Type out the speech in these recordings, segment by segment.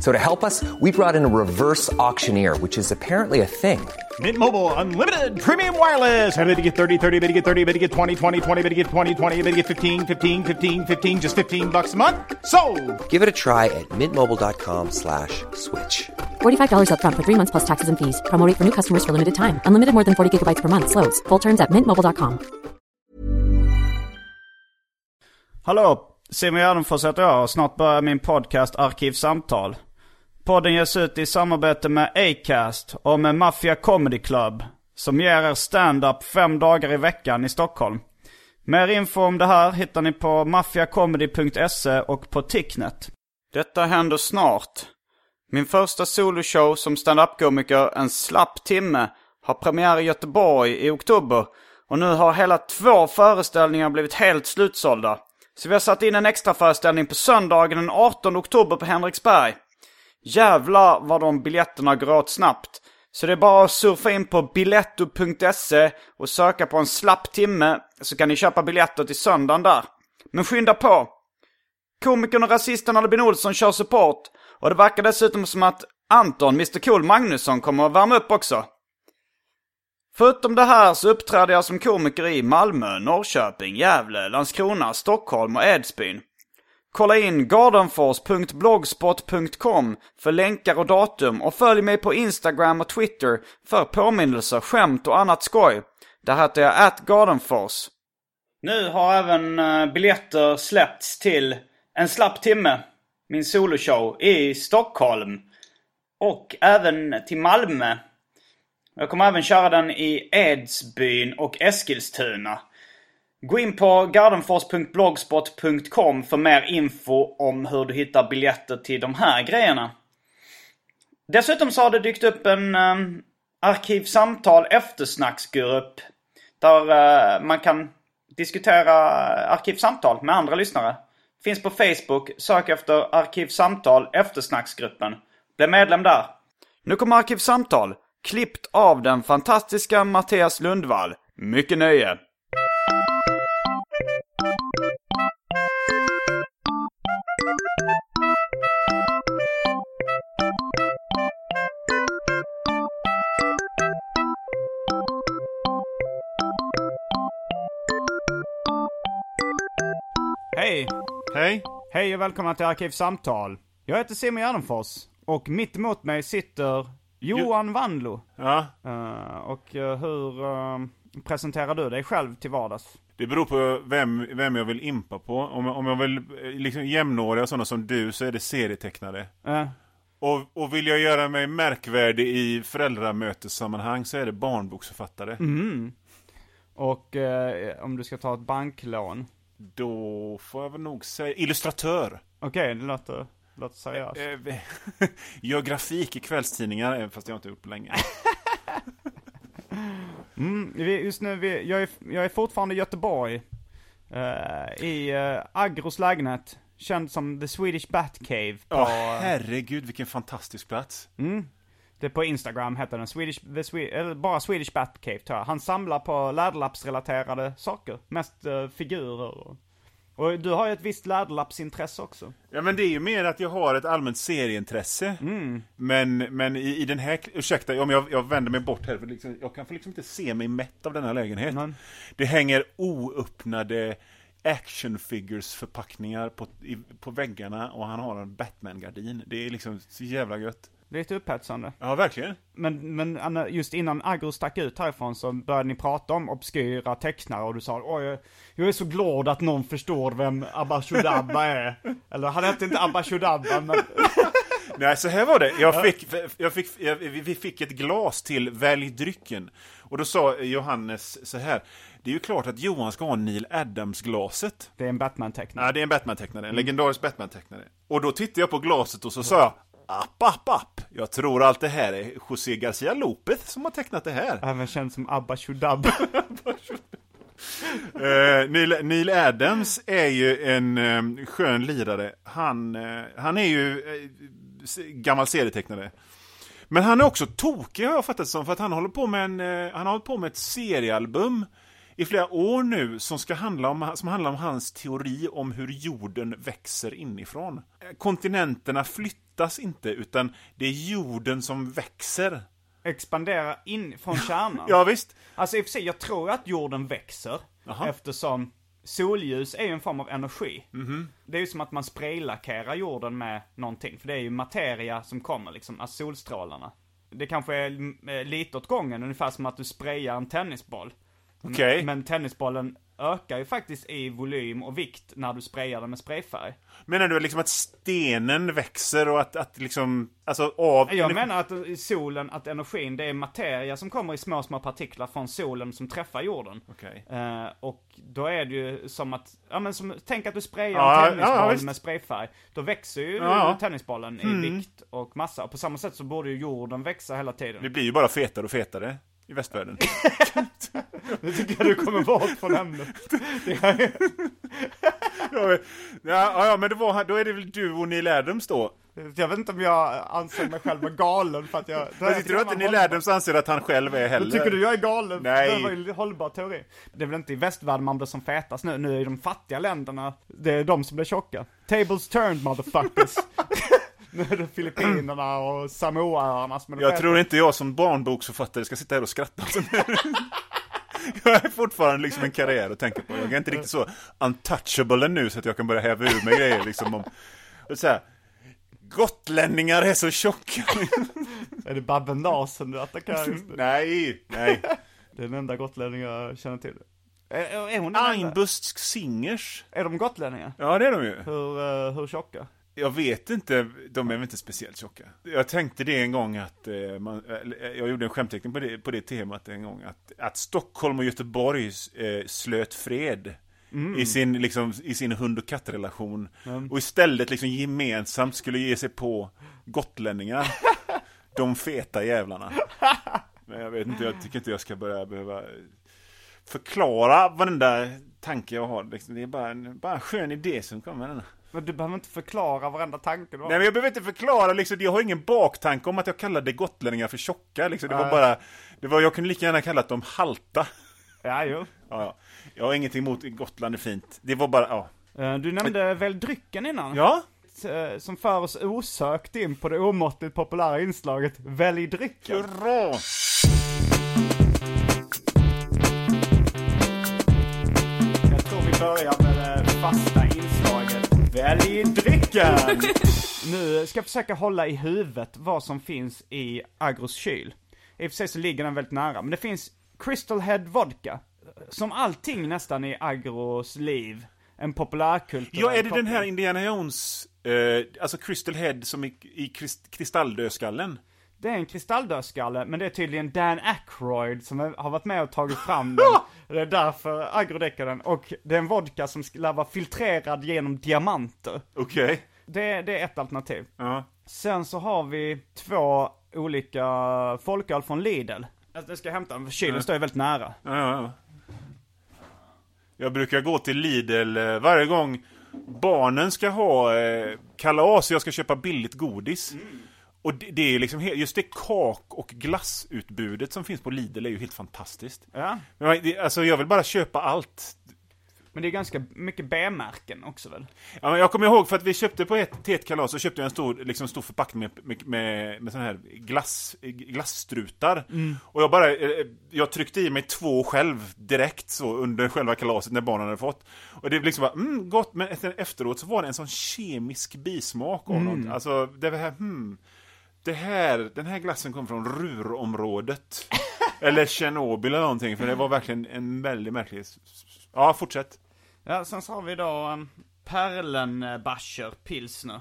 So to help us, we brought in a reverse auctioneer, which is apparently a thing. Mint Mobile unlimited premium wireless. Ready to get 30, 30, bit to get 30, bit to get 20, 20, 20, bit to get 20, 20, bit to get 15, 15, 15, 15 just 15 bucks a month. So, Give it a try at mintmobile.com slash switch. $45 upfront for three months plus taxes and fees. Promo for new customers for limited time. Unlimited more than 40 gigabytes per month. Slows. Full terms at mintmobile.com. Hallå! Simon Gärdenfors heter jag och snart börjar min podcast Arkivsamtal. Podden ges ut i samarbete med Acast och med Mafia Comedy Club. Som ger er stand-up fem dagar i veckan i Stockholm. Mer info om det här hittar ni på maffiacomedy.se och på Ticknet. Detta händer snart. Min första soloshow som stand-up-komiker, En slapp timme, har premiär i Göteborg i oktober. Och nu har hela två föreställningar blivit helt slutsålda. Så vi har satt in en extra föreställning på söndagen den 18 oktober på Henriksberg. Jävlar vad de biljetterna går åt snabbt. Så det är bara att surfa in på biletto.se och söka på en slapp timme så kan ni köpa biljetter till söndagen där. Men skynda på! Komikern och rasisten Albin Olsson kör support och det verkar dessutom som att Anton, Mr Cool Magnusson, kommer att värma upp också. Förutom det här så uppträder jag som komiker i Malmö, Norrköping, Gävle, Landskrona, Stockholm och Edsbyn. Kolla in gardenfors.blogspot.com för länkar och datum och följ mig på Instagram och Twitter för påminnelser, skämt och annat skoj. Där heter jag atgardenfors. Nu har även eh, biljetter släppts till En slapp timme, min soloshow, i Stockholm. Och även till Malmö. Jag kommer även köra den i Edsbyn och Eskilstuna. Gå in på gardenfors.blogspot.com för mer info om hur du hittar biljetter till de här grejerna. Dessutom så har det dykt upp en um, arkivsamtal eftersnacksgrupp. Där uh, man kan diskutera arkivsamtal med andra lyssnare. Finns på Facebook. Sök efter arkivsamtal eftersnacksgruppen. Bli medlem där. Nu kommer arkivsamtal. Klippt av den fantastiska Mattias Lundvall. Mycket nöje. Hej. Hej och välkomna till Arkivsamtal. Jag heter Simon Gärdenfors och mitt emot mig sitter Johan Wanlo. Ja, Eh, och eh, hur eh, presenterar du dig själv till vardags? det beror på vem, vem jag vill impa på. Om, jag- om jag vill eh, liksom jämnåriga sådana som du så är det serietecknare. Eh, Och, och vill jag göra mig märkvärdig i föräldramötessammanhang så är det barnboksförfattare. och eh, om du ska ta ett banklån? Då får jag väl nog säga illustratör. Okej, det låter, låter seriöst. Eh, Gör grafik i kvällstidningar, eh, fast jag inte gjort på länge. Mm, just nu, vi, jag, är, jag är fortfarande i Göteborg. eh, I uh, Agros lägenhet. Känd som The Swedish Batcave. På, Ja, herregud vilken fantastisk plats. Det på Instagram heter den. Swedish, Swe- eller bara Swedish Batcave tror jag. Han samlar på läderlappsrelaterade saker. Mest eh, figurer. Och, och du har ju ett visst läderlappsintresse också. Ja men det är ju mer att jag har ett allmänt serieintresse. Men, men i, i den här, ursäkta om jag, jag vänder mig bort här, för liksom, jag kan liksom inte se mig mätt av denna lägenhet. Men- Det hänger oöppnade action figures förpackningar på, i, på väggarna och han har en Batman-gardin. Det är liksom så jävla gött. Lite upphetsande. Ja, verkligen. Men, men just innan Agro stack ut härifrån så började ni prata om obskyra tecknare och du sa oj, jag- jag är så glad att någon förstår vem Abba Shudabba är. Eller han hette inte Abba Shudabba men... Nej, så här var det. Jag fick, jag fick, jag, vi fick ett glas till Välj drycken. Och då sa Johannes så här. Det är ju klart att Johan ska ha Neil Adams-glaset. Det är en Batman-tecknare. Ja, det är en Batman-tecknare. En legendarisk Batman-tecknare. Och då tittade jag på glaset och så sa jag App, app, app. Jag tror allt det här är José Garcia Lopez som har tecknat det här. Även känd som Abba Shudabba. Eh, Neil, Neil Adams är ju en eh, skön lirare. Han, eh, han är ju s- gammal serietecknare. Men han är också tokig har jag fattat det som, för att han håller på med, en, han har hållit på med ett seriealbum i flera år nu som, ska handla om, som handlar om hans teori om hur jorden växer inifrån. Kontinenterna flyttas inte, utan det är jorden som växer. Expandera in från kärnan. Ja, visst. Alltså i och för sig, jag tror att jorden växer. Jaha. Eftersom solljus är ju en form av energi. Mhm. Det är ju som att man spraylackerar jorden med någonting. För det är ju materia som kommer, liksom, alltså solstrålarna. Det kanske är eh, lite åt gången, ungefär som att du sprayar en tennisboll. Okej. Men tennisbollen ökar ju faktiskt i volym och vikt när du sprayar den med sprayfärg. Menar du liksom att stenen växer och att, att liksom, alltså av... Jag menar att solen, att energin, det är materia som kommer i små, små partiklar från solen som träffar jorden. Okej. Eh, och då är det ju som att, ja men som, tänk att du sprayar Ja, en tennisboll ja, med sprayfärg. Då växer ju Ja. Mm. tennisbollen i vikt och massa. Och på samma sätt så borde ju jorden växa hela tiden. Det blir ju bara fetare och fetare i västvärlden. Nu tycker jag du kommer bort från ämnet. Ja, men- ja, men det var, då är det väl du och Neil Adams då? Jag vet inte om jag anser mig själv vara galen för att jag... Jag tror inte Neil Adams anser att han själv är heller. Då tycker du jag är galen? Nej. Det var ju en hållbar teori. Det är väl inte i västvärlden man blir som fetast nu, nu är de fattiga länderna, det är de som blir tjocka. Tables turned motherfuckers. det Filippinerna och Samoaöarna som är Jag tror inte jag som barnboksförfattare ska sitta här och skratta. Jag är fortfarande liksom en karriär att tänka på. Jag är inte riktigt så untouchable nu så att jag kan börja häva ur mig grejer liksom om... Så här, Gotlänningar är så tjocka. Är det Babben Larsson du attackerar just nu? nej, nej. Det är den enda gotlänning jag känner till. Är, är hon? Einbust Singers. Är de gotlänningar? Ja, det är de ju. Hur, eh, hur tjocka? Jag vet inte, de är väl inte speciellt tjocka. Jag tänkte det en gång att, eh, man, eller, jag gjorde en skämtteckning på det, på det temat en gång, att, att Stockholm och Göteborg eh, slöt fred. I, sin, liksom, I sin hund och kattrelation. Och istället liksom gemensamt skulle ge sig på gotlänningar. De feta jävlarna. Men jag vet inte, jag tycker inte jag ska börja behöva förklara varenda tanke jag har. Liksom, Det är bara en, bara en skön idé som kommer. Denna. Men du behöver inte förklara varenda tanke du har. Nej men jag behöver inte förklara liksom, jag har ingen baktanke om att jag kallade gotlänningar för tjocka liksom. Det var bara, det var, jag kunde lika gärna kallat dem halta. Ja, jo. Ja, ja. Jag har ingenting emot, Gotland är fint. Det var bara, ja. Eh, Du nämnde väl drycken innan? Ja, Eh, Som för oss osökt in på det omåttligt populära inslaget Välj drycken. hurra! Jag tror vi börjar med det fasta Välj drycken! nu ska jag försöka hålla i huvudet vad som finns i Agros kyl. I och för sig så ligger den väldigt nära, men det finns Crystal Head Vodka. Som allting nästan i Agros liv. En populärkulturell Ja, är det den här. Indiana Jones, eh, alltså Crystal Head som i, i krist, kristalldödskallen? Det är en kristalldödskalle, men det är tydligen Dan Aykroyd som har varit med och tagit fram den. Det är därför agrodäckar den. Och det är en vodka som ska vara filtrerad genom diamanter. Okej. Det, det är ett alternativ. Ja. Sen så har vi två olika folköl från Lidl. Alltså, jag ska hämta den, för kylen står ju väldigt nära. Ja, ja. Jag brukar gå till Lidl eh, varje gång barnen ska ha eh, kalas och jag ska köpa billigt godis. Och det, det är liksom, just det kak och glassutbudet som finns på Lidl är ju helt fantastiskt. Ja. Men det- Alltså jag vill bara köpa allt. Men det är ganska mycket B-märken också väl? Ja, men jag kommer ihåg för att vi köpte på ett, till ett kalas så köpte jag en stor, liksom stor förpackning med, med, med, med sån här glass, glassstrutar. Och jag bara, eh, jag tryckte i mig två själv direkt så under själva kalaset när barnen hade fått. Och det liksom bara, mm, gott, men efter- efteråt så var det en sån kemisk bismak av något. Alltså, det var här, hmm. Det här, den här glassen kom från Rurområdet. eller Tjernobyl eller någonting, för det var verkligen en väldigt märklig... Ja, fortsätt. Ja, sen så har vi då um, Perlenbacher pilsner.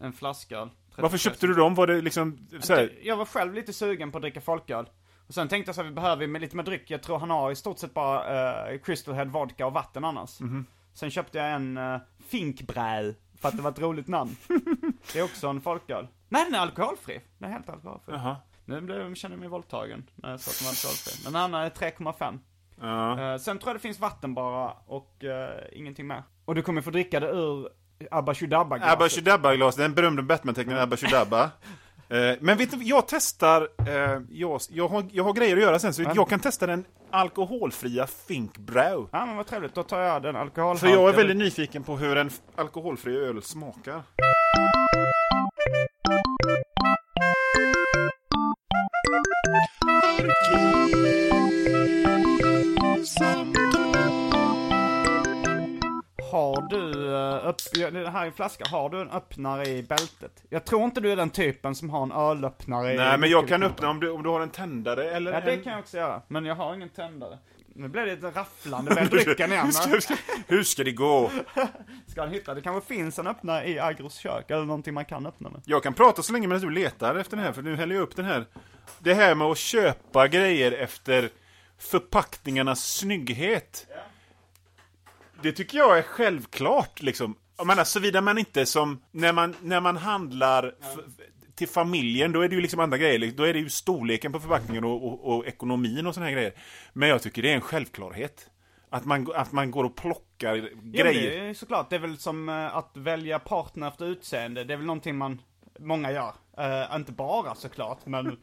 En flasköl. Varför köpte du dem? Var det liksom så här, Jag var själv lite sugen på att dricka folköl. Och sen tänkte jag så här, vi behöver med lite mer dryck. Jag tror han har i stort sett bara uh, Crystal Head vodka och vatten annars. Mhm. Sen köpte jag en uh, Finkbräl, för att det var ett roligt namn. Det är också en folköl. Nej, den är alkoholfri. Den är helt alkoholfri. Jaha. Nu blev, känner jag mig våldtagen när jag sa att den var alkoholfri. Men den andra är 3,5. Eh, sen tror jag det finns vatten bara och eh, ingenting mer. Och du kommer få dricka det ur Abba Shudabba-glaset. Abba Shudabba-glas, den berömde Batman-tecknaren Abba Shudabba. Eh, Men vet du, jag testar, eh, jag, jag, har, jag har grejer att göra sen, så jag kan testa den alkoholfria Fink Brow. Ja men vad trevligt, då tar jag den alkoholhaltiga. För jag är väldigt nyfiken på hur en alkoholfri öl smakar. Har du, uh, upp, det här är en flaska, har du en öppnare i bältet? Jag tror inte du är den typen som har en ölöppnare i Nej, men jag kan öppna om du, om du har en tändare eller Ja det en... kan jag också göra, men jag har ingen tändare. Nu blev det ett rafflande med drycken igen. ska, hur ska det gå? Ska han hitta? Det kanske finns en öppnare i Agros kök, eller någonting man kan öppna med. Jag kan prata så länge medan du letar efter den här, för nu häller jag upp den här. Det här med att köpa grejer efter förpackningarnas snygghet. Det tycker jag är självklart, liksom. Jag menar, såvida man inte som, när man, när man handlar till familjen, då är det ju liksom andra grejer. Då är det ju storleken på förpackningen och, och, och ekonomin och såna här grejer. Men jag tycker det är en självklarhet. Att man, att man går och plockar Ja, grejer. det är såklart, det är väl som eh, att välja partner efter utseende. Det är väl någonting man, många gör. Eh, inte bara såklart, men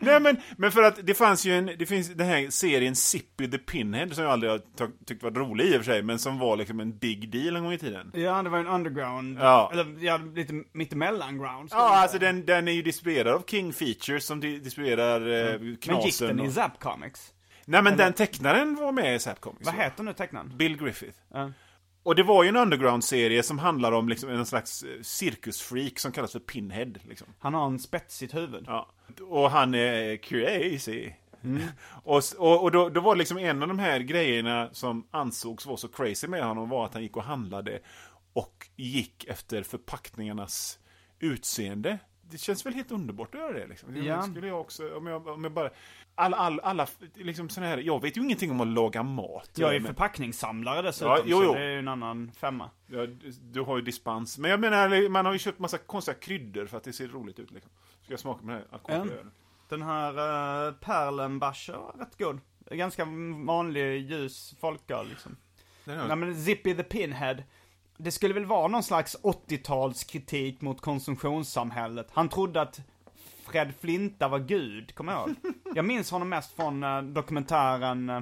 Nej men, men för att det fanns ju en, det finns den här serien Sippy the Pinhead som jag aldrig har tyckt var rolig i och för sig, men som var liksom en big deal en gång i tiden. ja, det var en underground. Ja. Eller ja, lite mittemellan ground. Ja, alltså den, den är ju distribuerad av King Features som di- distribuerar eh, Men gick Knasen. den i och... Zap Comics? Nej men den tecknaren var med i Zap Comics. Vad heter nu tecknaren? Bill Griffith. Ja. Och det var ju en underground-serie som handlar om liksom en slags eh, cirkusfreak som kallas för Pinhead. Liksom. Han har en spetsigt huvud. Ja. Och han är crazy. och s- och, och då, då var det liksom en av de här grejerna som ansågs vara så crazy med honom var att han gick och handlade och gick efter förpackningarnas utseende. Det känns väl helt underbart att göra det liksom. Ja. skulle jag också, om jag, om jag bara... All, all, alla, liksom såna här, jag vet ju ingenting om att laga mat. Jag är Men- förpackningssamlare dessutom, Ja, jo, jo. så det är ju en annan femma. Ja, du- du har ju dispens. Men jag menar, man har ju köpt massa konstiga kryddor för att det ser roligt ut liksom. Ska jag smaka på den här alkoholfria Ja. ölen? Den här uh, Perlenbacher var rätt god. Ganska vanlig ljus folköl liksom. Nej men Zippy the Pinhead. Det skulle väl vara någon slags 80-talskritik mot konsumtionssamhället. Han trodde att Fred Flinta var gud, kommer jag ihåg. Jag minns honom mest från eh, dokumentären, eh,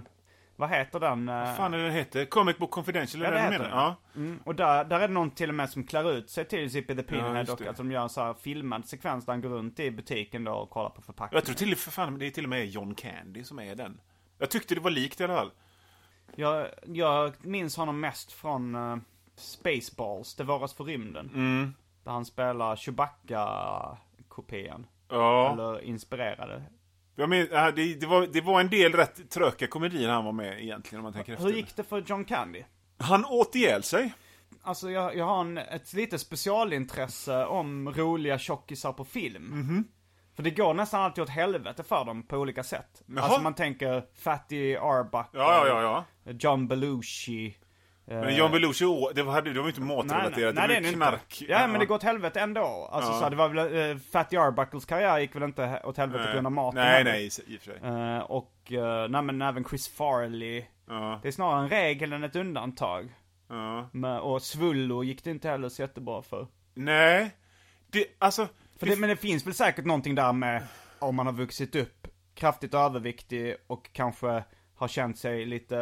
vad heter den? Uh, fan är den heter? Comic Book Confidential, Ja, är det det heter. Ja. Mm, och där, där är det någon till och med som klär ut sig till Zippy the Pinhead just och det. att de gör en så här filmad sekvens där han går runt i butiken då och kollar på förpackningen. Jag tror till, för fan, det är till och med John Candy som är den. Jag tyckte det var likt i alla fall. Jag, jag minns honom mest från uh, Spaceballs, Det våras för rymden. Mm. Där han spelar Chewbacca-kopian. Ja. Eller inspirerade. Jag men, ja, det, det, var, det var en del rätt tröka komedier han var med egentligen om man tänker efter. Hur gick det för John Candy? Han åt ihjäl sig. Alltså jag, jag har en, ett litet specialintresse om roliga tjockisar på film. Mhm. För det går nästan alltid åt helvete för dem på olika sätt. Jaha. Alltså man tänker Fatty Arbuckle, ja, ja. ja. John Belushi. Men John Belushi, det var, det var ju inte matrelaterat, nej, det det var ju knark. inte. Ja, men det går åt helvete ändå. Alltså Ja. så det var väl, uh, Fatty Arbuckles karriär gick väl inte åt helvete på grund av maten Nej, nej, i i och för sig. Eh, och, uh, nej men även Chris Farley. Ja, Det är snarare en regel än ett undantag. ja. Men, och Svullo gick det inte heller så jättebra för. Nej. Det, alltså... för det, men det finns väl säkert någonting där med om man har vuxit upp kraftigt överviktig och kanske har känt sig lite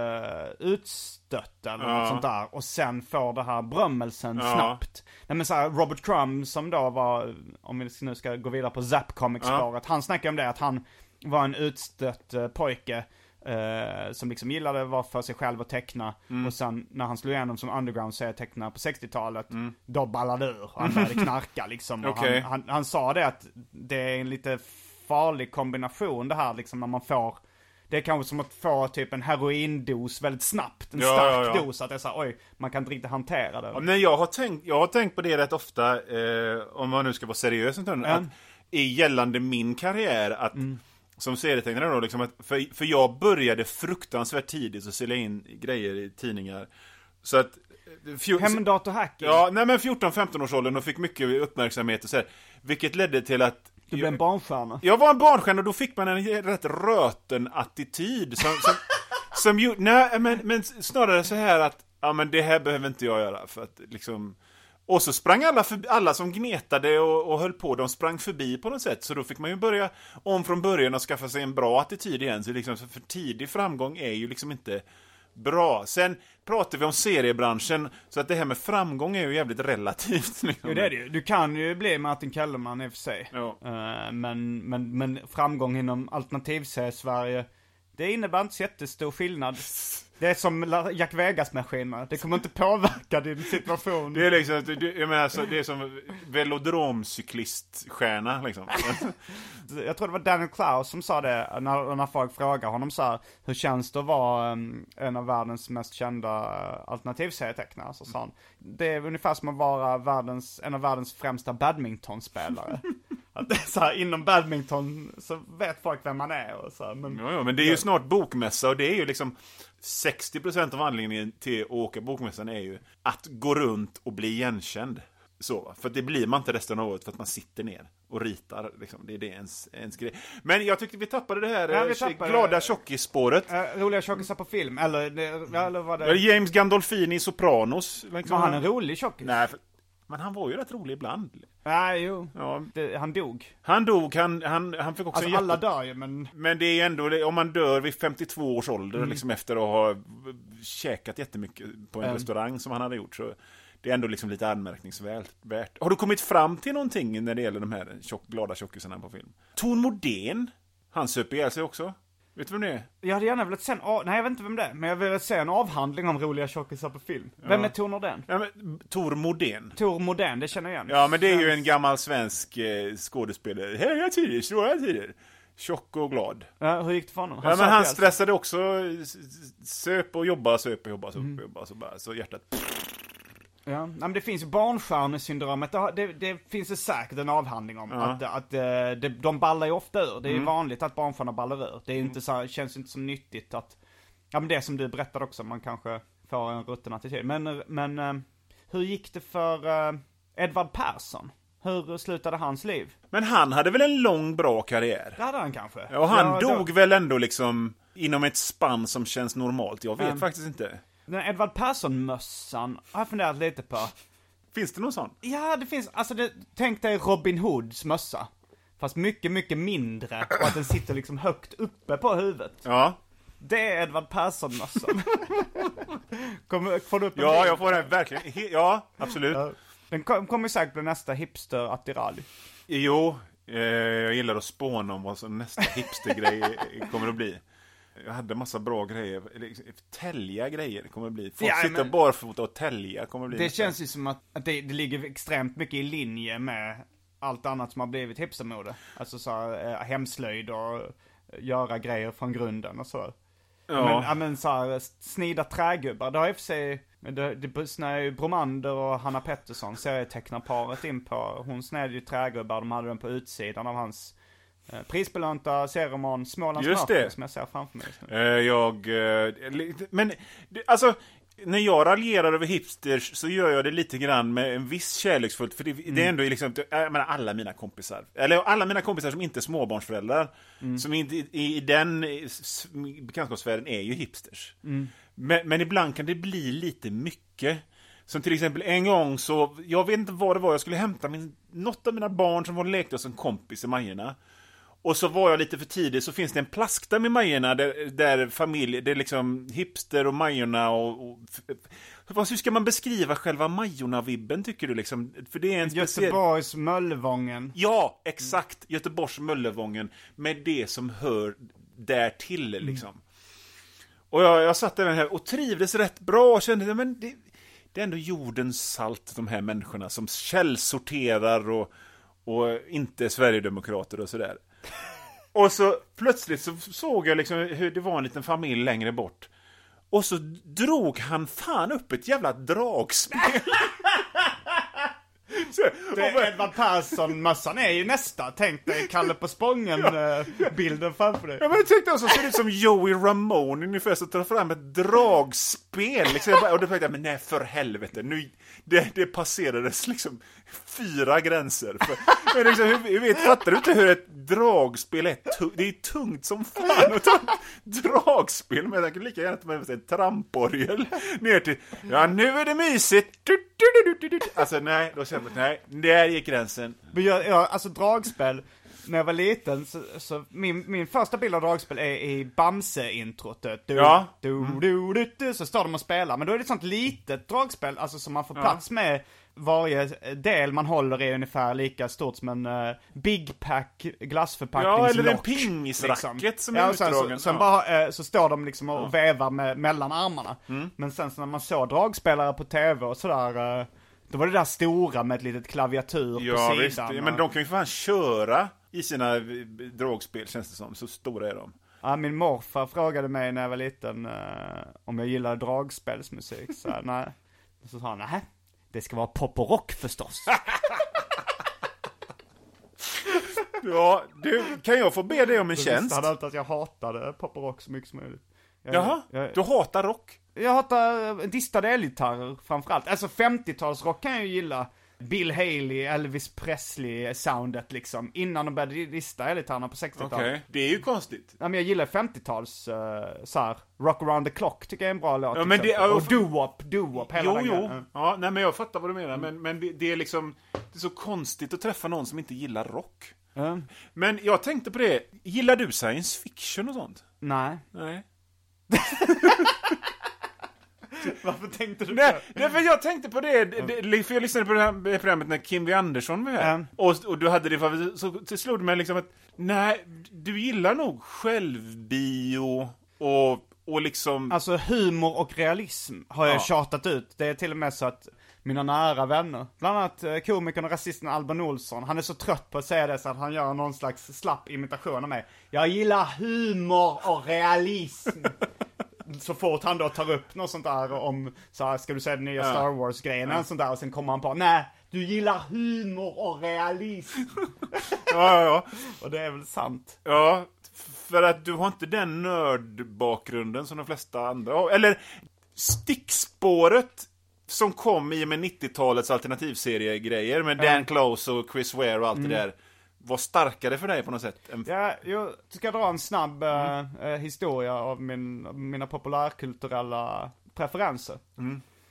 utstött eller Ja. något sånt där. Och sen får det här berömmelsen Ja. snabbt. Nej men så här, Robert Crumb som då var, om vi nu ska gå vidare på Zap Comics-spåret. Han snackar om det att han var en utstött eh, pojke. eh, som liksom gillade att vara för sig själv och teckna. Mm. Och sen när han slog igenom som underground serietecknare på 60-talet. Då ballade ur. Och han började knarka liksom. Mm. Okej. han, han, han sa det att det är en lite farlig kombination det här liksom när man får det är kanske som att få typ en heroindos väldigt snabbt. En Ja, stark ja, dos. Att det är såhär, oj, man kan inte riktigt hantera det. Men jag, har tänkt, jag har tänkt på det rätt ofta, eh, om man nu ska vara seriös en stund, att i gällande min karriär, att Mm. som serietecknare då, liksom att, för, för jag började fruktansvärt tidigt att sälja in grejer i tidningar. Så att... eh, Hemdatorhacking. Ja, nej men 14-15 års åldern och fick mycket uppmärksamhet och så här, Vilket ledde till att Du blev en barnstjärna. jag var en barnstjärna och då fick man en rätt röten attityd som, som som gjorde, nej men, men snarare så här att, ja men det här behöver inte jag göra för att liksom och så sprang alla, förbi, alla som gnetade och, och höll på, de sprang förbi på något sätt. Så då fick man ju börja om från början och skaffa sig en bra attityd igen. Så liksom, för tidig framgång är ju liksom inte bra. Sen pratar vi om seriebranschen, så att det här med framgång är ju jävligt relativt. Liksom. Jo det är det ju. Du kan ju bli Martin Kellerman i och för sig. Ja. Eh, men, men, men framgång inom alternativserie-Sverige, det innebär inte så jättestor skillnad. Det är som Jack Vegas-maskiner. Det kommer inte påverka din situation. Det är liksom, jag menar, så det är som velodromcykliststjärna liksom. Jag tror det var Daniel Klaus som sa det när, när folk frågar honom så här, hur känns det att vara um, en av världens mest kända uh, alternativserietecknare? Så sa han, det är ungefär som att vara världens, en av världens främsta badmintonspelare. att det är så här, inom badminton så vet folk vem man är och så här, men Ja, ja, men det är ju snart bokmässa och det är ju liksom 60% av anledningen till att åka bokmässan är ju att gå runt och bli igenkänd. Så, för det blir man inte resten av året för att man sitter ner och ritar. Liksom. Det är det ens, ens grej. Men jag tyckte vi tappade det här Ja, eh, tappade- glada tjockisspåret. Uh, roliga tjockisar på film, eller, eller Ja, det... James Gandolfini i Sopranos. Liksom. Var han en rolig tjockis? Nej, för, men han var ju rätt rolig ibland. Nej, jo. Ja, Det, han dog. han dog, han, han, han fick också Alltså en alla jätte... dör ju, men... Men det är ändå, om man dör vid 52 års ålder, Mm. liksom efter att ha käkat jättemycket på en Mm. restaurang som han hade gjort, så det är ändå liksom lite anmärkningsvärt. värt. Har du kommit fram till någonting när det gäller de här tjock, glada tjockisarna på film? Tor Modén, han söp ihjäl sig också. Vet du vem det är? Jag hade gärna velat se en, av- nej jag vet inte vem det är, men jag vill se en avhandling om roliga tjockisar på film. Vem är Tor Nordén? Ja, men, Tor Modén. Tor Modern, det känner jag igen. Ja, men det är ju en gammal svensk eh, skådespelare. Höga tider, svåra tider. Tjock och glad. Ja, hur gick det för honom? Ja, men han sig. stressade också, s- s- söp och jobba, söp och jobba, söp Mm. och jobba, så, bara, så hjärtat Ja, men det finns ju barnstjärnesyndromet, det, det, finns det säkert en avhandling om. Att, att eh, det, de ballar ju ofta ur. Det är Mm. vanligt att barnstjärnor ballar ur. Det är ju inte så, känns inte så nyttigt att, ja men det som du berättade också, man kanske får en rutten attityd. Men, men eh, hur gick det för eh, Edvard Persson? Hur slutade hans liv? Men han hade väl en lång bra karriär? Det hade han kanske. Och han Ja, då- dog väl ändå liksom inom ett spann som känns normalt? Jag vet Mm. faktiskt inte. Den här Edvard Persson-mössan har jag funderat lite på. Finns det någon sån? Ja, det finns, alltså det, tänk dig Robin Hoods mössa. Fast mycket, mycket mindre och att den sitter liksom högt uppe på huvudet. Ja. Det är Edvard Persson-mössan. Får du upp en Ja, jag får den verkligen. Ja, absolut. Ja. Den kom- kommer säkert bli nästa hipster-attiralj. Jo, eh, jag gillar att spåna om vad som nästa hipstergrej kommer att bli. Jag hade massa bra grejer. Eller, Tälja grejer kommer att bli. Folk Ja, sitter men- barfota och tälja kommer att bli. Det nästa. känns ju som att, att det, det ligger extremt mycket i linje med allt annat som har blivit hipstermode. Alltså så här, eh, hemslöjd och eh, göra grejer från grunden och så. Ja. Men, ja, men så här, snida trägubbar, det har i och för sig, det, det snöade ju Bromander och Hanna Pettersson, serietecknarparet in på. Hon sned ju trägubbar, de hade den på utsidan av hans prisbelönta serieroman Smålands Just mörker, det. som jag ser framför mig. Eh, Jag... eh, Men, alltså... När jag raljerar över hipsters så gör jag det lite grann med en viss kärleksfullt, för det, det är ändå liksom, jag menar alla mina kompisar, eller alla mina kompisar som inte är småbarnsföräldrar, som inte i, i den eh, bekantskapssfären är ju hipsters. Men, men ibland kan det bli lite mycket. Som till exempel en gång så, jag vet inte vad det var, jag skulle hämta min, något av mina barn som var och lekte hos en kompis i Majorna. Och så var jag lite för tidig, så finns det en plaskdamm i Majorna där, där familj, det är liksom hipster och Majorna och... och f- hur ska man beskriva själva Majorna-vibben tycker du liksom? För det är en speciell... Göteborgs Möllevången. Ja, exakt! Göteborgs Möllevången med det som hör därtill liksom. Och jag, jag satt där här och trivdes rätt bra och kände, men det, det är ändå jordens salt, de här människorna som källsorterar och, och inte är Sverigedemokrater och sådär. Och så plötsligt så såg jag liksom hur det var en liten familj längre bort. Och så drog han fan upp ett jävla dragspel. Det är Edvard Persson-mössan är ju nästa. Tänk dig Kalle på Spången-bilden framför dig. Ja men jag tänkte också, ser ut som Joey Ramone ungefär, så tar fram ett dragspel liksom. Och då tänkte jag, men nej för helvete, nu, det, det passerades liksom fyra gränser. För, men liksom, hur, vet, fattar du inte hur ett dragspel är? Det är tungt som fan att ta ett dragspel, men jag kan lika gärna ta med mig en tramporgel ner till, ja nu är det mysigt. Alltså nej, då kände jag, nej, där gick gränsen. Men jag, jag, alltså dragspel, när jag var liten, så, så min, min första bild av dragspel är i Bamse-introt. Du, Ja. du, du, du, du, så står de och spelar. Men då är det ett sånt litet dragspel, alltså som man får plats med. Varje del man håller är ungefär lika stort som en uh, Big Pack glassförpackningslock. Ja, eller en pingisracket som är ja, sen, utdragen. så, sen Ja. bara, eh, så står de liksom och vevar med, mellan armarna. Mm. Men sen så när man såg dragspelare på tv och sådär, eh, då var det där stora med ett litet klaviatur på Ja sidan. visst, och- men de kan ju fan köra i sina eh, dragspel känns det som, så stora är de. Ja, min morfar frågade mig när jag var liten eh, om jag gillade dragspelsmusik. Så nej. Så sa han, nej. Det ska vara pop och rock förstås. Ja, du, kan jag få be dig om en tjänst? Han alltid att jag hatade pop och rock så mycket som möjligt. Jag, Jaha, jag, du hatar rock? Jag hatar eh, distade elgitarrer framförallt. Alltså 50-talsrock kan jag ju gilla. Bill Haley, Elvis Presley-soundet liksom. Innan de började dista elgitarrerna på 60-talet. Okej. Det är ju konstigt. Ja men jag gillar 50-tals, uh, såhär, Rock around the clock tycker jag är en bra låt. Ja, men det- exempel. ja, och doo-wop, doo-wop, hela Jo, den jo. grejen. Ja, nej men jag fattar vad du menar, men, men det, det är liksom, det är så konstigt att träffa någon som inte gillar rock. Ja. Men jag tänkte på det, gillar du science fiction och sånt? Nej. Nej. Varför tänkte du Nej, nej, för jag tänkte på det, det, för jag lyssnade på det här programmet när Kim W Andersson var här. Mm. Och, och du hade det favorit, så till slog det mig liksom att, nej, du gillar nog självbio och, och liksom... Alltså humor och realism har jag Ja. tjatat ut. Det är till och med så att mina nära vänner, bland annat eh, komikern och rasisten Alban Olsson, han är så trött på att säga det så att han gör någon slags slapp imitation av mig. Jag gillar humor och realism. så fort han då tar upp något sånt där om, så här, ska du säga den nya Star Wars-grejen, eller sånt där, och sen kommer han på, nej, du gillar humor och realism. Ja, ja, ja. och det är väl sant. Ja, för att du har inte den nördbakgrunden som de flesta andra har. Eller stickspåret som kom i och med 90-talets alternativseriegrejer med Dan Close och Chris Ware och allt det där. Var starkare för dig på något sätt? Ja, jag ska dra en snabb eh, eh, historia av min, mina populärkulturella preferenser.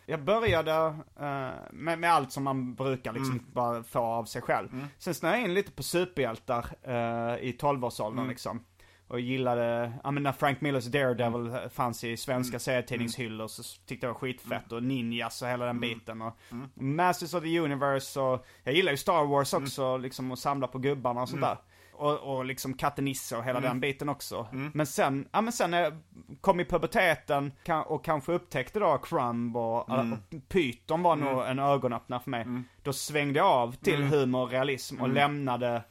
Jag började eh, med, med allt som man brukar liksom bara få av sig själv. Sen snöade jag in lite på superhjältar eh, i 12-årsåldern liksom. Och gillade, ja men när Frank Millers Daredevil eh, fanns i svenska serietidningshyllor så tyckte jag det var skitfett. Och Ninjas och hela den biten. Och Masters of the Universe och jag gillar ju Star Wars också liksom och samla på gubbarna och sånt där. Och, och liksom katten Nisse och hela den biten också. Men sen, ja men sen när jag kom i puberteten och kanske upptäckte då Crumb och, och Python var nog en ögonöppnare för mig. Då svängde jag av till humor och realism och lämnade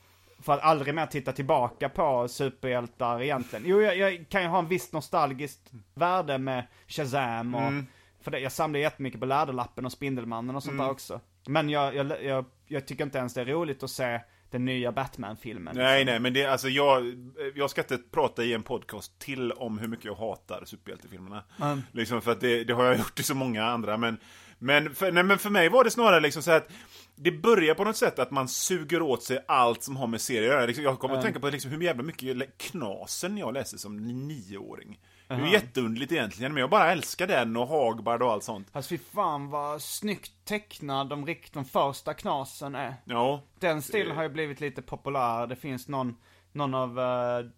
för att aldrig mer titta tillbaka på superhjältar egentligen. Jo, jag, jag kan ju ha en viss nostalgiskt värde med Shazam och, för det, jag samlar jättemycket på Läderlappen och Spindelmannen och sånt där också. Men jag, jag, jag, jag tycker inte ens det är roligt att se den nya Batman-filmen. Nej, nej, men det, alltså jag, jag ska inte prata i en podcast till om hur mycket jag hatar superhjältefilmerna. Liksom för att det, det har jag gjort i så många andra, men, men, för, nej, men för mig var det snarare liksom så att det börjar på något sätt att man suger åt sig allt som har med serier att göra. Liksom, Jag kommer att tänka på liksom hur jävla mycket knasen jag läste som nioåring. Det är jätteunderligt egentligen, men jag bara älskar den och Hagbard och allt sånt. Fast fy fan vad snyggt tecknad de, rikt, de första knasen är. Ja, Den stilen har ju blivit lite populär. Det finns någon, någon av uh,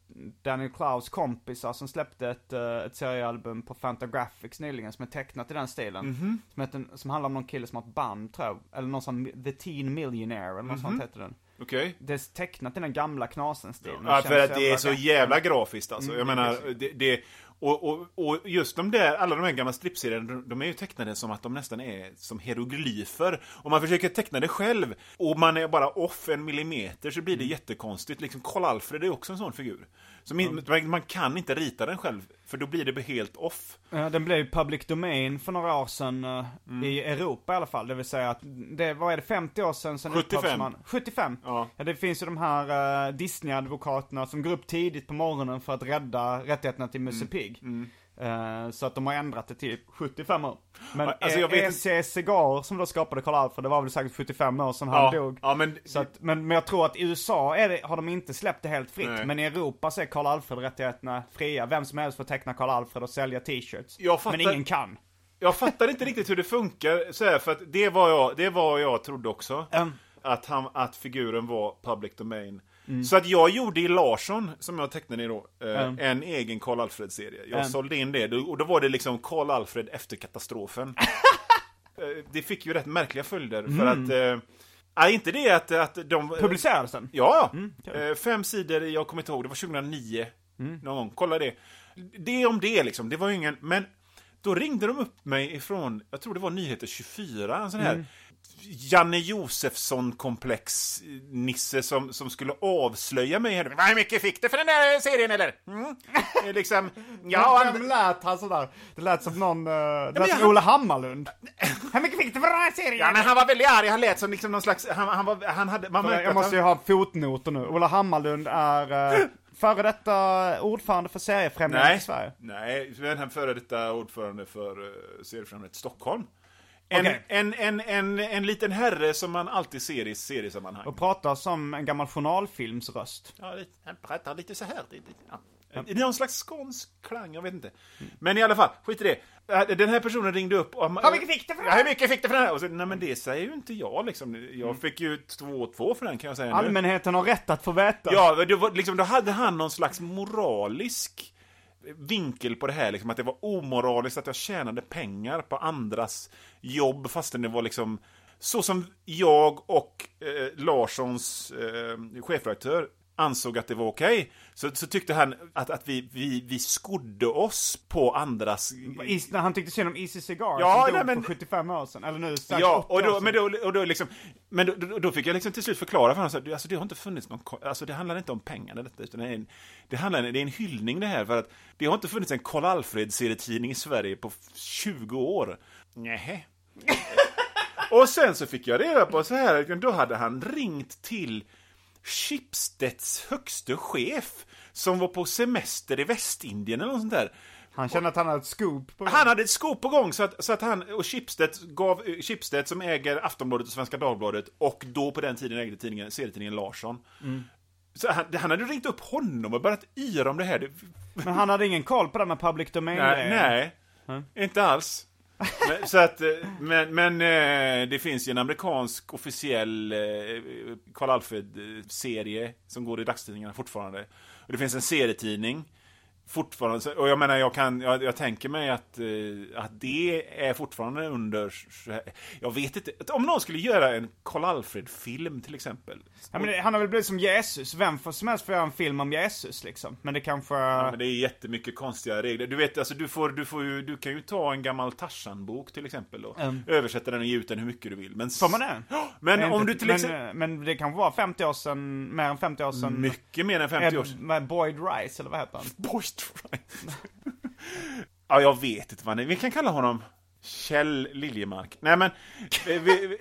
Daniel Klaus kompisar som släppte ett, eh, ett seriealbum på Fantagraphics nyligen som är tecknat i den stilen. Som, heter, som handlar om någon kille som har ett band tror jag. Eller någon sån The Teen Millionaire eller något sånt heter den. okej. Det är tecknat i den gamla knasen-stilen. Ja, känns för att det är så jävla grafiskt alltså. Mm, jag menar, det, det, Och, och, och just de där, alla de här gamla strippserierna, de, de är ju tecknade som att de nästan är som hieroglyfer. Om man försöker teckna det själv och man är bara off en millimeter så blir det jättekonstigt. Liksom Karl-Alfred är också en sån figur. Så min, man kan inte rita den själv, för då blir det helt off. Den blev public domain för några år sedan eh, Mm. i Europa i alla fall. Det vill säga att det, vad är det, 50 år sedan? sedan 75. upphovsman- 75? Ja. ja. Det finns ju de här uh, Disney-advokaterna som går upp tidigt på morgonen för att rädda rättigheterna till Mm. Musse Pigg. Eh, så att de har ändrat det till 75 år. Men alltså, jag vet E.C. Segar som då skapade Karl Alfred, det var väl säkert 75 år sedan han Ja, dog. ja, men- så att, men, men jag tror att i USA det, har de inte släppt det helt fritt. Nej. Men i Europa så är Karl Alfred-rättigheterna fria. Vem som helst får teckna Karl Alfred och sälja t-shirts. Fattar- Men ingen kan. Jag fattar inte riktigt hur det funkar, så här, för att det var jag, det var jag trodde också. Mm. Att, han, att figuren var public domain. Så att jag gjorde i Larsson, som jag tecknade då, Mm. en egen Karl Alfred-serie. Jag Mm. sålde in det, och då var det liksom Karl Alfred efter katastrofen. Eh, det fick ju rätt märkliga följder, för att... Eh, nej, inte det att, att de... Publicerades den? Ja, kul. eh, fem sidor, jag kommer inte ihåg, det var 2009. Mm. Någon gång, kolla det. Det om det liksom, det var ju ingen, men då ringde de upp mig ifrån, jag tror det var Nyheter 24, en sån här Mm. Janne Josefsson-komplex Nisse som, som skulle avslöja mig. Hur mycket fick du för den där serien eller? Mm? Är liksom, ja, Vem han, lät han sådär? Det lät som någon, det lät som jag- Ola Hammarlund. Hur mycket fick du för den här serien? ja, men han var väldigt arg, han lät som liksom någon slags, han, han, var, han hade, man märkte jag måste ju han, ha fotnoter nu. Ola Hammarlund är uh, före detta ordförande för Seriefrämjandet i Sverige. nej, men han före detta ordförande för Seriefrämjandet Stockholm. En, Okej. en, en, en, en liten herre som man alltid ser i seriesammanhang. Och pratar som en gammal journalfilmsröst. Ja, han pratar lite så här. Ja. Det är någon slags skånsk klang, jag vet inte. Men i alla fall, skit i det. Äh, Den här personen ringde upp och... Hur mycket fick du för den Ja, hur mycket fick du för den här? Och så, nej men det säger ju inte jag liksom. Jag fick ju 2-2 för den kan jag säga nu. Allmänheten har rätt att få veta. Ja, det var, liksom, då hade han någon slags moralisk vinkel på det här, liksom, att det var omoraliskt att jag tjänade pengar på andras jobb fastän det var liksom så som jag och eh, Larssons eh, chefredaktör ansåg att det var okej, så, så tyckte han att, att vi, vi, vi skodde oss på andras... Is, han tyckte synd om Easy Cigar Ja, som nej, dog men- för 75 år sedan. Eller nu Ja, 80 och då, men, då, och då, liksom, men då, då, då fick jag liksom till slut förklara för honom att alltså, det har inte funnits någon, alltså det handlar inte om pengarna detta, utan det är en, det handlar, det är en hyllning det här, för att det har inte funnits en Karl Alfred-serietidning i Sverige på 20 år. Nej. och sen så fick jag reda på så här, då hade han ringt till Schibsteds högste chef, som var på semester i Västindien eller något sånt där. Han kände att han hade ett scoop på Han hade ett skop på gång så att, så att han och Schibsted gav, Schibsted som äger Aftonbladet och Svenska Dagbladet och då på den tiden ägde tidningen, serietidningen Larsson. Så han, han hade ringt upp honom och börjat yra om det här. Men han hade ingen koll på det med public domain nej, nej inte alls. Men, så att, eh, men, men eh, det finns ju en amerikansk officiell eh, Karl Alfred-serie som går i dagstidningarna fortfarande. Och det finns en serietidning fortfarande, och jag menar jag kan, jag, jag tänker mig att, eh, att det är fortfarande under, jag vet inte, om någon skulle göra en Karl Alfred-film till exempel. Ja, men han har väl blivit som Jesus. Vem får som helst får göra en film om Jesus liksom. Men det kanske... Ja, men det är jättemycket konstiga regler. Du vet, alltså du får, du får ju, du kan ju ta en gammal Tarzan-bok till exempel då. Översätta den och ge ut den hur mycket du vill. Men, Får man det? Men om inte- du till men, exempel... Men det kanske var 50 år sedan, mer än 50 år sedan. Mycket mer än 50 år Ed, sedan. med Boyd Rice, eller vad heter han? Boys Right. ja, jag vet inte vad ni... Vi kan kalla honom Kjell Liljemark. Nej men, vi, vi,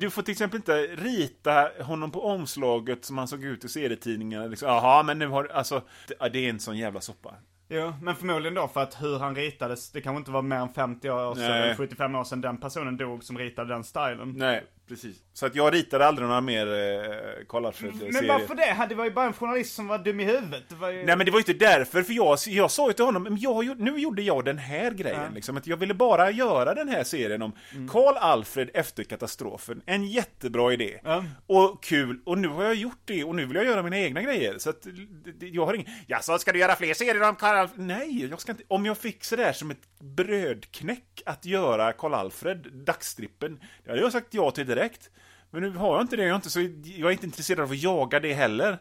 du får till exempel inte rita honom på omslaget som han såg ut i serietidningarna. Liksom. Jaha, men nu har... Alltså, det, är en sån jävla soppa. Jo, men förmodligen då för att hur han ritades, det kanske inte var mer än 50 år sedan, Nej. eller 75 år sedan den personen dog som ritade den stilen. Nej, precis. Så att jag ritade aldrig några mer eh, Karl Alfred-serier. Men varför det? Det var ju bara en journalist som var dum i huvudet. Ju... Nej men det var ju inte därför, för jag, jag sa ju till honom, jag, nu gjorde jag den här grejen liksom, att jag ville bara göra den här serien om Karl Alfred efter katastrofen. En jättebra idé. Ja. Och kul, och nu har jag gjort det, och nu vill jag göra mina egna grejer. Så att, jag har ingen, jaså ska du göra fler serier om Karl Alfred? Nej, jag ska inte, om jag fick sådär som ett brödknäck att göra Karl Alfred, dagstrippen, det hade jag sagt ja till direkt. Men nu har jag inte det, jag är inte, så, jag är inte intresserad av att jaga det heller.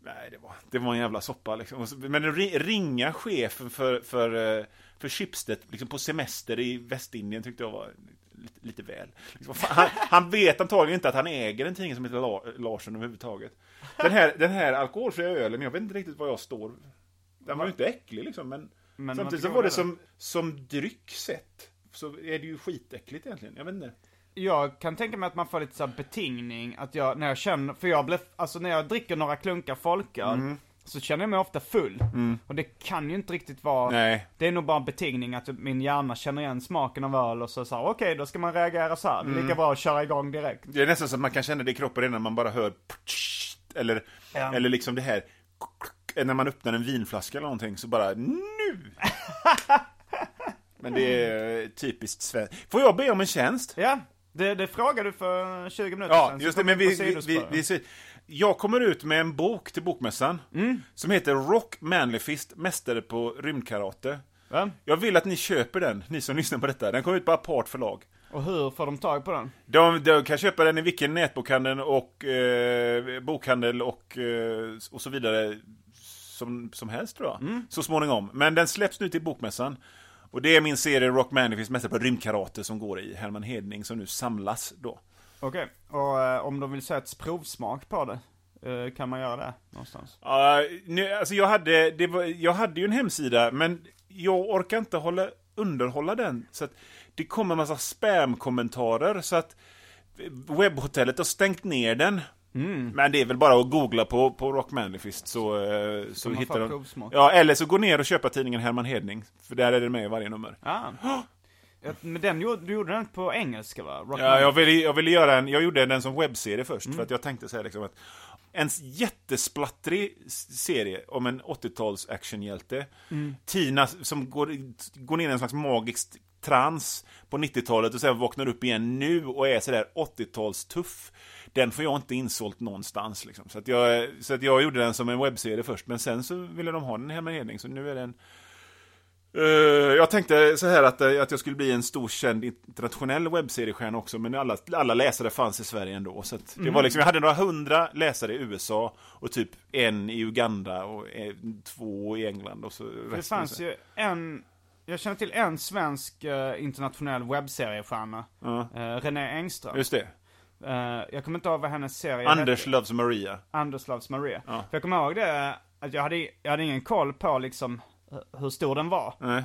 Nej, det var, det var en jävla soppa liksom. Men ringa chefen för, för, eh, för Schibsted liksom på semester i Västindien tyckte jag var lite, lite väl. Liksom, han, han vet antagligen inte att han äger en tidning som heter La, Larsson överhuvudtaget. Den här, den här alkoholfria ölen, jag vet inte riktigt var jag står. Den var ju inte äcklig liksom, men, Men samtidigt så var det som, som dryck sett. Så är det ju skitäckligt egentligen. Jag vet inte. Jag kan tänka mig att man får lite så här betingning, att jag, när jag känner, för jag blir, alltså när jag dricker några klunkar folköl, Mm. så känner jag mig ofta full. Och det kan ju inte riktigt vara, Nej. det är nog bara en betingning att min hjärna känner igen smaken av öl och så sa okej då ska man reagera så här. Mm. lika bra att köra igång direkt. Det är nästan så att man kan känna det i kroppen redan när man bara hör eller, Ja. eller liksom det här när man öppnar en vinflaska eller någonting så bara nu! Men det är typiskt svenskt. Får jag be om en tjänst? Ja, det, det frågade du för 20 minuter Ja, sedan. så just det, men vi vi, vi, vi, Jag kommer ut med en bok till Bokmässan som heter Rock Manlyfist, Mästare på rymdkarate. Va? Jag vill att ni köper den, ni som lyssnar på detta. Den kommer ut på Apart förlag. Och hur får de tag på den? De, de kan köpa den i vilken nätbokhandel och eh, bokhandel och, eh, och så vidare som, som helst tror jag. Så småningom. Men den släpps nu till Bokmässan. Och det är min serie Rock Manifest Mästare på rymdkarate som går i Herman Hedning som nu samlas då. Okej, och eh, om de vill säga ett provsmak på det, eh, kan man göra det någonstans? Ja, nu, alltså jag hade, det var, jag hade ju en hemsida, men jag orkar inte hålla, underhålla den. Så att det kommer en massa spam-kommentarer, så att webbhotellet har stängt ner den. Men det är väl bara att googla på, på Rock Manifest så, eh, så man hittar de... provsmak. Ja, eller så gå ner och köpa tidningen Herman Hedning, för där är det med i varje nummer. Ah. Men den du gjorde den på engelska va? Rock Ja, jag ville, jag ville göra en, jag gjorde den som webbserie först, Mm. för att jag tänkte säga liksom att en jättesplattrig serie om en 80-tals actionhjälte. Mm. Tina som går, går ner i en slags magisk trans på 90-talet och sen vaknar upp igen nu och är sådär 80-tals tuff. Den får jag inte insålt någonstans liksom. Så att jag, så att jag gjorde den som en webbserie först, men sen så ville de ha den hemma i Hedning, så nu är den Eh, jag tänkte så här att, eh, att jag skulle bli en stor känd internationell webbseriestjärna också, men alla, alla läsare fanns i Sverige ändå. Så att Mm. det var liksom, jag hade några hundra läsare i USA och typ en i Uganda och eh, två i England och så Det fanns så- ju en, jag känner till en svensk internationell webbseriestjärna. Uh, René Engström. Just det. Eh, jag kommer inte ihåg vad hennes serie Anders hette. Loves Maria. Anders Loves Maria. Ja. För jag kommer ihåg det, att jag hade, jag hade ingen koll på liksom hur stor den var. Eh,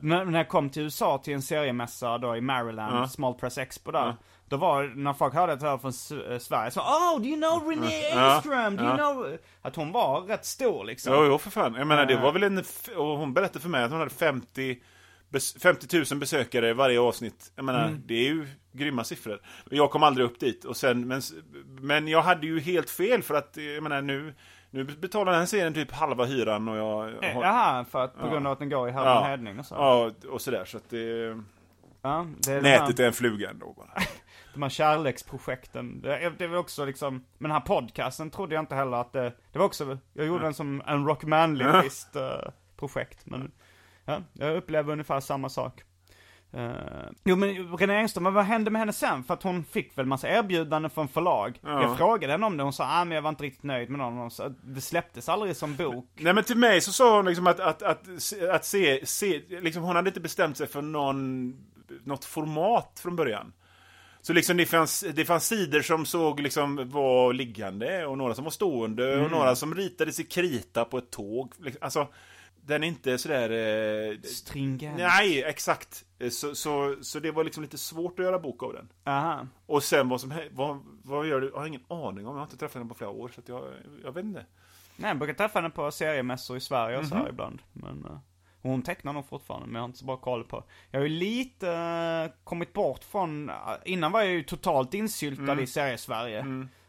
men när jag kom till USA till en seriemässa då i Maryland, Ja. Small Press Expo där. Ja. Då var när folk hörde att jag var från eh, Sverige så Oh, do you know Renee Ja. Engström? Do you know? Att hon var rätt stor liksom. Jo, jo, för fan. Jag menar, det var väl en... Och hon berättade för mig att hon hade 50, bes- 50 000 besökare varje avsnitt. Jag menar, Mm. det är ju grymma siffror. Jag kom aldrig upp dit. Och sen, men, men jag hade ju helt fel för att, jag menar, nu, nu betalar den serien typ halva hyran och jag... jag Eh, har- Jaha, för att på Ja. grund av att den går i Herman Hedning och så. Ja, och sådär. Så att det... Ja, det är Nätet är en fluga ändå bara. de här kärleksprojekten. Det, det var också liksom, men den här podcasten trodde jag inte heller att det, det var också, jag gjorde den som en Rock Manly-list eh, projekt. Men ja, jag upplever ungefär samma sak. Eh, jo men René Engström, vad hände med henne sen? För att hon fick väl massa erbjudanden från förlag. Ja. Jag frågade henne om det, hon sa ah, men jag var inte riktigt nöjd med någon. Sa, Det släpptes aldrig som bok. Nej men till mig så sa hon liksom att, att, att, att se, se liksom hon hade inte bestämt sig för någon, något format från början. Så liksom det fanns, det fanns sidor som såg liksom var liggande och några som var stående och några som ritades i krita på ett tåg. Liksom, Alltså, den är inte sådär... Eh, Stringent. nej, exakt. Eh, Så, så, så det var liksom lite svårt att göra bok av den. Aha. Och sen vad som vad, vad gör du? Jag har ingen aning om, jag har inte träffat henne på flera år så att jag, jag vet inte. Nej, jag brukar träffa henne på seriemässor i Sverige och så Mhm. här ibland. Men eh, hon tecknar nog fortfarande, men jag har inte så bra koll på. Jag har ju lite eh, kommit bort från, eh, innan var jag ju totalt insyltad Mm. i serie-Sverige.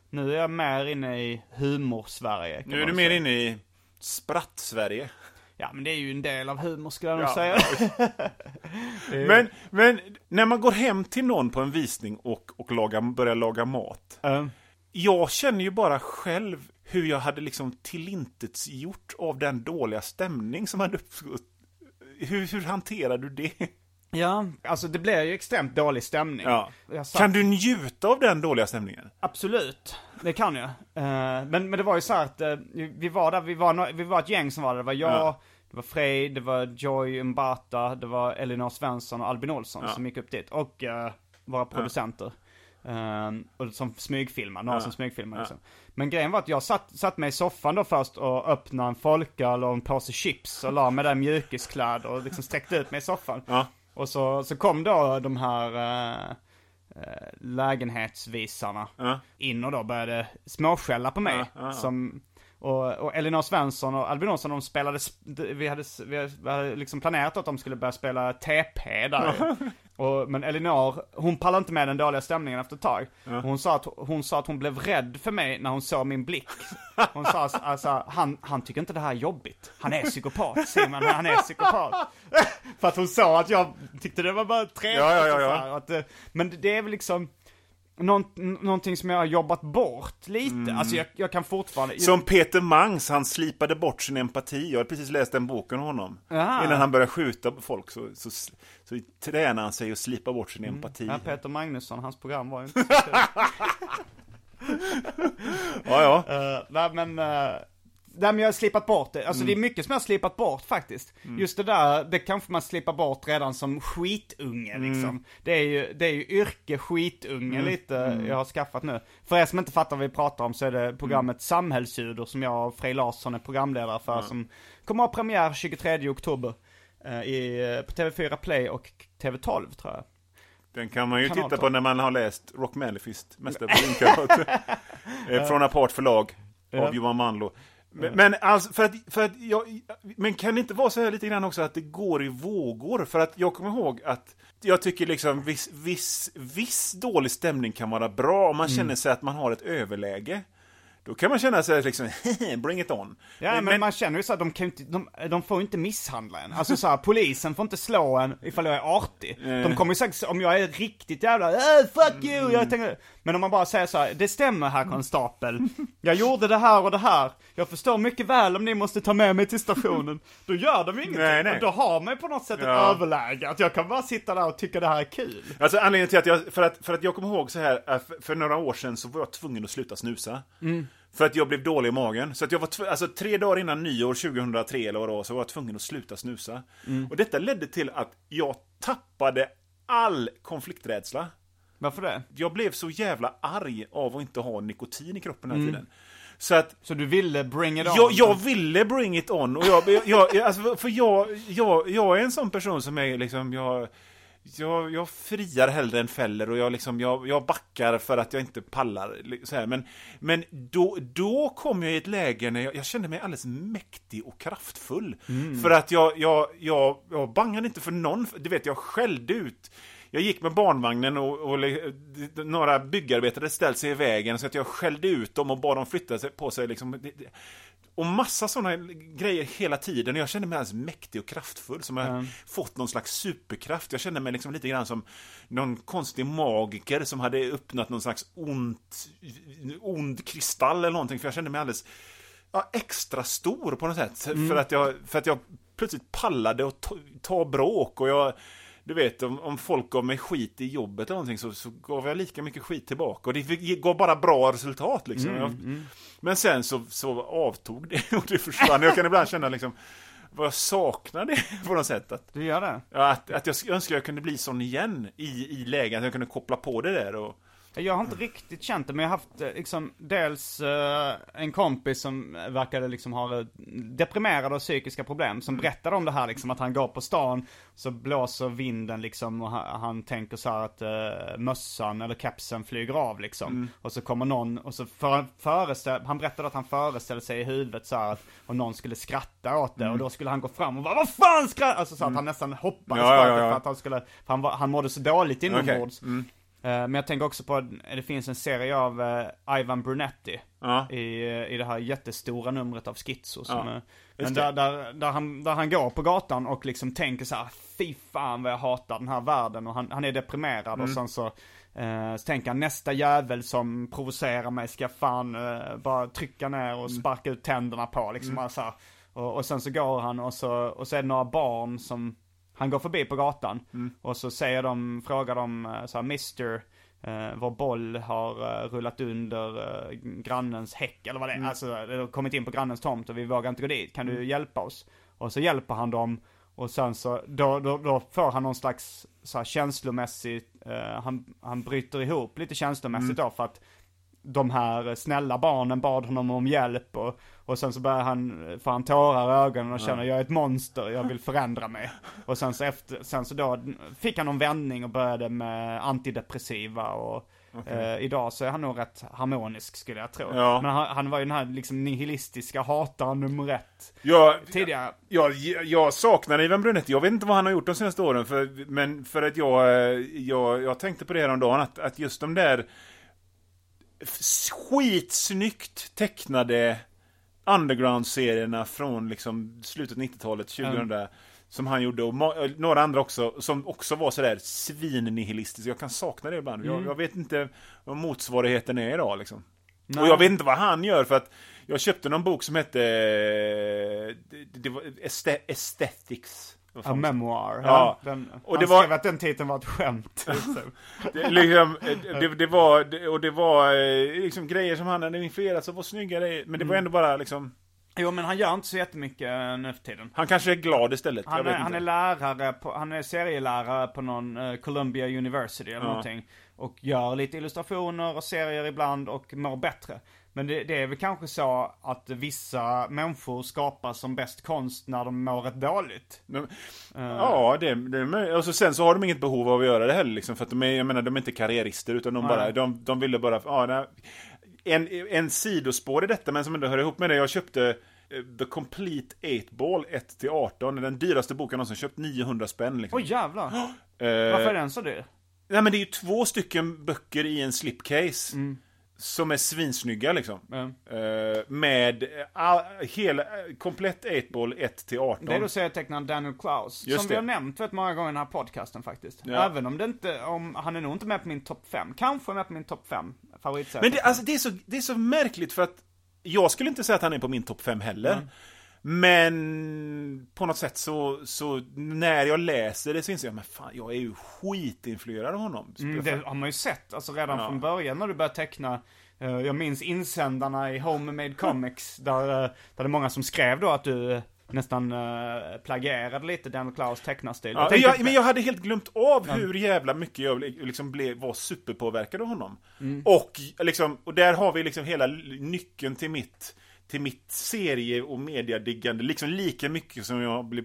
Nu är jag mer inne i humor-Sverige. Nu är du mer inne i spratt-Sverige. Ja, men det är ju en del av humor skulle jag nog säga. Men, men när man går hem till någon på en visning och, och lagar, börjar laga mat. Eh, Jag känner ju bara själv hur jag hade liksom tillintetgjort gjort av den dåliga stämning som hade uppstått. Hur, hur hanterar du det? Ja, alltså det blir ju extremt dålig stämning. Ja. Satt- Kan du njuta av den dåliga stämningen? Absolut, det kan jag. Eh, men, men det var ju så här att eh, vi var där, vi var, no- vi var ett gäng som var där. Det var jag, Ja. det var Frej, det var Joy Mbata, det var Elinor Svensson och Albin Olsson Ja. som gick upp dit. Och eh, våra producenter. Eh, och som smygfilmar, några Ja. som smygfilmar Ja. liksom. Men grejen var att jag satt, satt mig i soffan då först och öppnade en folköl och en påse chips och la mig där i mjukiskläder och liksom sträckte ut mig i soffan. Ja. Och så, så kom då de här eh, lägenhetsvisarna Ja. in och då började småskälla på mig. Ja, ja. Som, och, och Elinor Svensson och Albin Olsson, de spelade, sp- vi hade, vi hade- vi hade liksom planerat att de skulle börja spela TP där. och, men Elinor, hon pallade inte med den dåliga stämningen efter ett tag. Hon, sa att, hon sa att hon blev rädd för mig när hon såg min blick. Hon sa alltså, han, han tycker inte det här är jobbigt. Han är psykopat, Simon, han är psykopat. för att hon sa att jag tyckte det var bara trevligt. Ja, ja, ja, ja. Att, eh, men det är väl liksom, Någon, någonting som jag har jobbat bort lite. Alltså jag, jag kan fortfarande... Som Peter Mangs, han slipade bort sin empati. Jag har precis läst den boken om honom. Aha. Innan han började skjuta folk så, så, så, tränar han sig att slipa bort sin empati. Mm. Ja, Peter Magnusson, hans program var ju inte så kul. Ja, ja. Eh, nej men, uh, nej men jag har slipat bort det. Alltså det är mycket som jag har slipat bort faktiskt. Just det där, det kanske man slipar bort redan som skitunge liksom. Det är ju, det är ju yrke skitunge lite jag har skaffat nu. För er som inte fattar vad vi pratar om så är det programmet Samhällsljudor som jag och Frej Larsson är programledare för som kommer att ha premiär 23 oktober. eh, I, på TV4 Play och TV12 tror jag. Den kan man ju Kanal titta på när man har läst Rock Manifest, Mästare på. Eh, Från Apart förlag av Johan Manlo. Men, men alltså, för att, för att jag, men kan det inte vara så här lite grann också att det går i vågor? För att jag kommer ihåg att jag tycker liksom viss, viss, viss dålig stämning kan vara bra om man Mm. känner sig att man har ett överläge. Då kan man känna sig liksom, bring it on. Ja men, man känner ju så att de kan inte, de, de får inte misshandla en. Alltså så här, polisen får inte slå en ifall jag är artig. De kommer ju säkert, om jag är riktigt jävla, äh, fuck you! Jag tänker, men om man bara säger så här, det stämmer herr konstapel. Jag gjorde det här och det här. Jag förstår mycket väl om ni måste ta med mig till stationen. Då gör de ingenting. Nej, nej. Och Då har man ju på något sätt ett Ja. överläge. Att jag kan bara sitta där och tycka det här är kul. Alltså anledningen till att jag, för att, för att jag kommer ihåg så här, att för, för några år sedan så var jag tvungen att sluta snusa. För att jag blev dålig i magen. Så att jag var alltså tre dagar innan nyår 2003 eller vad det var, så var jag tvungen att sluta snusa. Och detta ledde till att jag tappade all konflikträdsla. Varför det? Jag blev så jävla arg av att inte ha nikotin i kroppen hela tiden. Så att Så du ville bring it on? jag, jag ville bring it on. Och jag, jag, jag, alltså, för jag, jag, jag är en sån person som är liksom, jag, jag, jag friar hellre än fäller och jag, liksom, jag, jag backar för att jag inte pallar. Så här. Men, men då, då kom jag i ett läge när jag, jag kände mig alldeles mäktig och kraftfull. För att jag, jag, jag, jag bangade inte för någon, du vet jag skällde ut jag gick med barnvagnen och, och le- några byggarbetare ställde sig i vägen så att jag skällde ut dem och bad dem flytta sig på sig. Liksom. Och massa sådana grejer hela tiden. Och jag kände mig alldeles mäktig och kraftfull. Som jag fått någon slags superkraft. Jag kände mig liksom lite grann som någon konstig magiker som hade öppnat någon slags ont, ond kristall eller någonting. För jag kände mig alldeles ja, extra stor på något sätt. För, att jag, för att jag plötsligt pallade att ta, ta bråk. Och jag, du vet, om, om folk gav mig skit i jobbet eller någonting så, så gav jag lika mycket skit tillbaka. Och det fick- gav bara bra resultat liksom. Jag, men sen så, så avtog det och det försvann. Jag kan ibland känna liksom vad jag saknar det på något sätt. Att, Du gör det? att, att jag önskar jag kunde bli sån igen i, i lägen. Att jag kunde koppla på det där. Och, Jag har inte riktigt känt det, men jag har haft eh, liksom dels eh, en kompis som verkade liksom ha eh, deprimerade och psykiska problem, som berättade om det här liksom, att han går på stan, så blåser vinden liksom och han, tänker så att uh, mössan eller kepsen flyger av liksom. Och så kommer någon, och så för, föreställ, han berättade att han föreställde sig i huvudet så att, och någon skulle skratta åt det, och då skulle han gå fram och bara Vad fan skrattar? Alltså så att han nästan hoppade Ja, ja, ja, för att han skulle, för han, var, han mådde så dåligt inombords. Okej, mm. Eh, Men jag tänker också på, det finns en serie av eh, Ivan Brunetti Ja. i, eh, i det här jättestora numret av Schizo. Som, Ja, men där, där, där, han, där han går på gatan och liksom tänker så här: fy fan vad jag hatar den här världen. Och han, han är deprimerad Mm. och sen så, eh, så tänker han nästa jävel som provocerar mig ska fan eh, bara trycka ner Mm. och sparka ut tänderna på liksom. Så här. Och, och sen så går han och så, och så är det några barn som han går förbi på gatan. Mm. Och så säger de, frågar de eh, så här, Mr. Uh, vår boll har eh, rullat under eh, grannens häck eller vad det är. Mm. Alltså, det har kommit in på grannens tomt och vi vågar inte gå dit. Kan du hjälpa oss? Och så hjälper han dem. Och sen så, då, då, då får han någon slags så här känslomässig, eh, han, han bryter ihop lite känslomässigt då för att de här snälla barnen bad honom om hjälp och, och sen så börjar han, får han tårar i ögonen och känner jag är ett monster, jag vill förändra mig. Och sen så efter, sen så då fick han någon vändning och började med antidepressiva och eh, idag så är han nog rätt harmonisk skulle jag tro. Ja. Men han, han var ju den här liksom nihilistiska hataren nummer ett Jag, tidigare. jag, jag saknar Ivan Brunetti. Jag vet inte vad han har gjort de senaste åren. För, men för att jag, eh, jag, jag tänkte på det häromdagen. Att, att just de där skitsnyggt tecknade underground-serierna från liksom slutet 90-talet, 2000 Som han gjorde och ma- några andra också, som också var sådär svinnihilistiska. Jag kan sakna det ibland. Jag, jag vet inte vad motsvarigheten är idag liksom. Och jag vet inte vad han gör för att jag köpte någon bok som hette eh, det, det var Aesthe- Aesthetics. A memoir. Ja. Den, Och han det var- skrev att den titeln var ett skämt. liksom. Det, liksom, det, det var, och det var eh, liksom grejer som han hade influerat som var snyggare, men det var ändå bara liksom Jo men han gör inte så jättemycket eh, nu för tiden. Han kanske är glad istället, Han är, han är lärare på, han är serielärare på någon Columbia University eller Ja. någonting. Och gör lite illustrationer och serier ibland och mår bättre. Men det, det är väl kanske så att vissa människor skapar som bäst konst när de mår rätt dåligt. De, Ja, det, det är möjligt. Och så sen så har de inget behov av att göra det heller liksom, för att de är, jag menar, de är inte karriärister utan de bara, de, de ville bara, ja, nej. en, en sidospår i detta men som ändå hör ihop med det, jag köpte eh, The Complete 8-Ball 1-18, den dyraste boken jag någonsin köpt, 900 spänn liksom. Oj jävlar. Eh, Varför är den så dyr? Nej men det är ju två stycken böcker i en slipcase. Som är svinsnygga liksom. Mm. Eh, med eh, all, hela, eh, komplett 8-ball 1 till 18. Det är då serietecknaren Daniel Klaus. Just som det. vi har nämnt rätt många gånger i den här podcasten faktiskt. Ja. Även om det inte, om, han är nog inte med på min topp 5. Kanske med på min topp 5 favoritserier. Men det, alltså, det, är så, det är så märkligt för att jag skulle inte säga att han är på min topp 5 heller. Men på något sätt så, så när jag läser det så inser jag, men fan, jag är ju skitinfluerad av honom. Mm, det har man ju sett, alltså redan Ja. från början när du började teckna. eh, jag minns insändarna i Homemade Comics, där, eh, där det är många som skrev då att du eh, nästan uh, plagierade lite Daniel Klaus tecknarstil. Ja, jag, men jag hade helt glömt av hur jävla mycket jag liksom blev, var superpåverkad av honom. Och, liksom, och där har vi liksom hela nyckeln till mitt, till mitt serie och mediadiggande. Liksom lika mycket som jag blev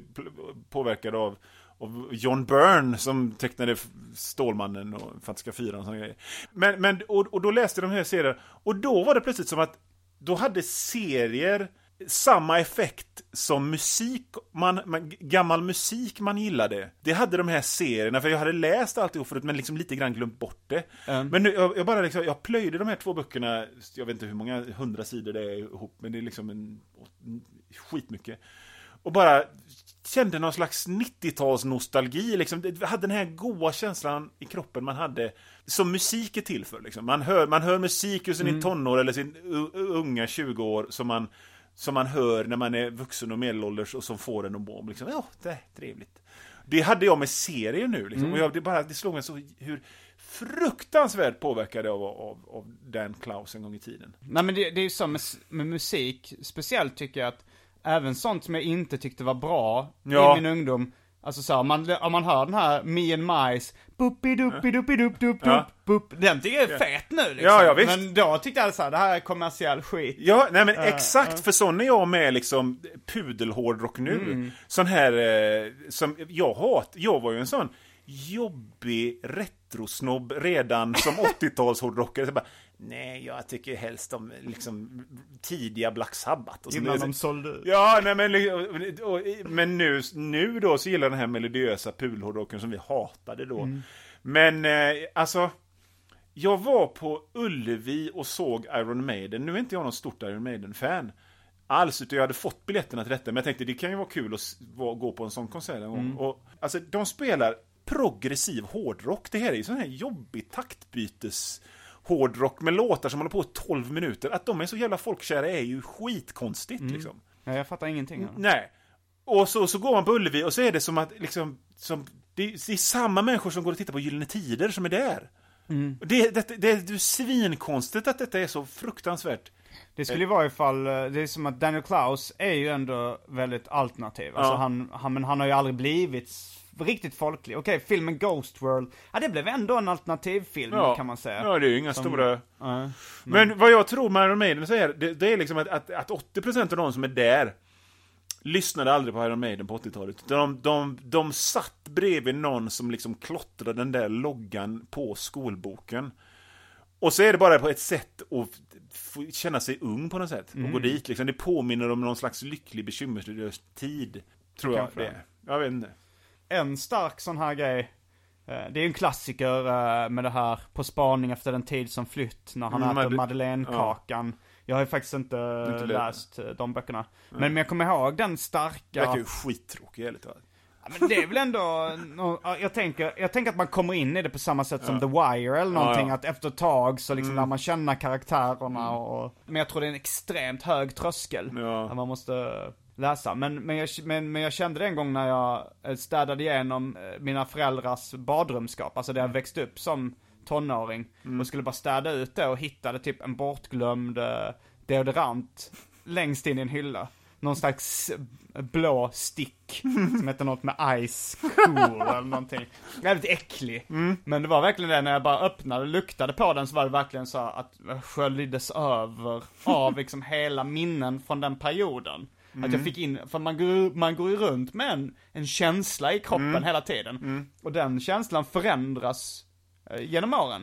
påverkad av av John Byrne som tecknade Stålmannen och Fantastiska Fyran och sådana grejer. Men, men och, och då läste jag de här serierna och då var det plötsligt som att då hade serier samma effekt som musik, man, man, gammal musik man gillade. Det hade de här serierna, för jag hade läst alltihop förut men liksom lite grann glömt bort det. Men nu, jag, jag bara liksom, jag plöjde de här två böckerna, jag vet inte hur många hundra sidor det är ihop, men det är liksom en, skitmycket. Och bara kände någon slags 90-tals-nostalgi. Liksom. Det hade den här goa känslan i kroppen man hade, som musik är till för. Liksom. Man, hör, man hör musik ur sin tonår eller sin unga 20 år som man, som man hör när man är vuxen och medelålders och som får en att må. Liksom, ja, det är trevligt. Det hade jag med serier nu. Liksom. Och jag, det, bara, det slog mig så hur fruktansvärt påverkad var av, av Dan Klaus en gång i tiden. Nej men det, det är ju så med, med musik, speciellt tycker jag att även sånt som jag inte tyckte var bra Ja. i min ungdom, alltså så här, man, om man hör den här Me and Mice, buppi duppi duppi dupp dupp Ja. bupp, den tycker jag är fet nu liksom. Ja, ja, visst. Men då tyckte jag så här, det här är kommersiell skit. Ja, nej men exakt, för sån är jag med liksom pudelhårdrock nu. Sån här, eh, som jag hat, jag var ju en sån jobbig retrosnobb redan som 80-talshårdrockare. Nej, jag tycker helst om liksom tidiga Black Sabbath. Och Innan de sålde. Ja, nej, men, och, och, men nu, nu då så gillar jag den här melodiösa pudelhårdrocken som vi hatade då. Men eh, alltså, jag var på Ullevi och såg Iron Maiden. Nu är inte jag någon stort Iron Maiden-fan. Alls, utan jag hade fått biljetterna till detta. Men jag tänkte det kan ju vara kul att gå på en sån konsert en gång. Och, alltså, de spelar progressiv hårdrock. Det här är ju sån här jobbig taktbytes hårdrock med låtar som håller på i 12 minuter. Att de är så jävla folkkära är ju skitkonstigt liksom. Ja, jag fattar ingenting. det. Nej. Och så, så går man på Ullevi och så är det som att liksom, som, det, det är samma människor som går och tittar på Gyllene Tider som är där. Det, det, det, det är svinkonstigt att detta är så fruktansvärt. Det skulle ju vara ifall, eh, det är som att Daniel Klaus är ju ändå väldigt alternativ. Alltså Ja. han, han, men han har ju aldrig blivit riktigt folklig. Okej, filmen Ghost World, ja det blev ändå en alternativfilm kan man säga. Ja, det är ju inga Som- stora... Ja. Men vad jag tror med Iron Maiden så är det, det är liksom att, att, att 80% av de som är där lyssnade aldrig på Iron Maiden på 80-talet. Utan De, de, de satt bredvid någon som liksom klottrade den där loggan på skolboken. Och så är det bara på ett sätt att känna sig ung på något sätt. Och gå dit liksom. Det påminner om någon slags lycklig bekymmerslös tid. Tror jag Kanske. det är. Jag vet inte. En stark sån här grej, eh, det är ju en klassiker eh, med det här På spaning efter den tid som flytt, när han Mm, äter Mad- Madeleine-kakan. Jag har ju faktiskt inte, Inte läst eh, de böckerna. Men, men jag kommer ihåg den starka... Det verkar ju skittråkig talat. Ja, men det är väl ändå, ja, jag tänker, jag tänker att man kommer in i det på samma sätt som The Wire eller någonting, Ja, ja. att efter ett tag så liksom lär man känna karaktärerna och, men jag tror det är en extremt hög tröskel. Ja. Att man måste läsa. Men, men, jag, men, men jag kände det en gång när jag eh, städade igenom eh, mina föräldrars badrumsskap, alltså där jag växte upp som tonåring. Och skulle bara städa ut det och hittade typ en bortglömd eh, deodorant längst in i en hylla. Någon slags blå stick som heter något med ice cool eller någonting. Väldigt äcklig. Men det var verkligen det när jag bara öppnade och luktade på den så var det verkligen så att jag sköljdes över av liksom hela minnen från den perioden. Att jag fick in, för man går, man går ju runt med en, en känsla i kroppen hela tiden. Och den känslan förändras eh, genom åren.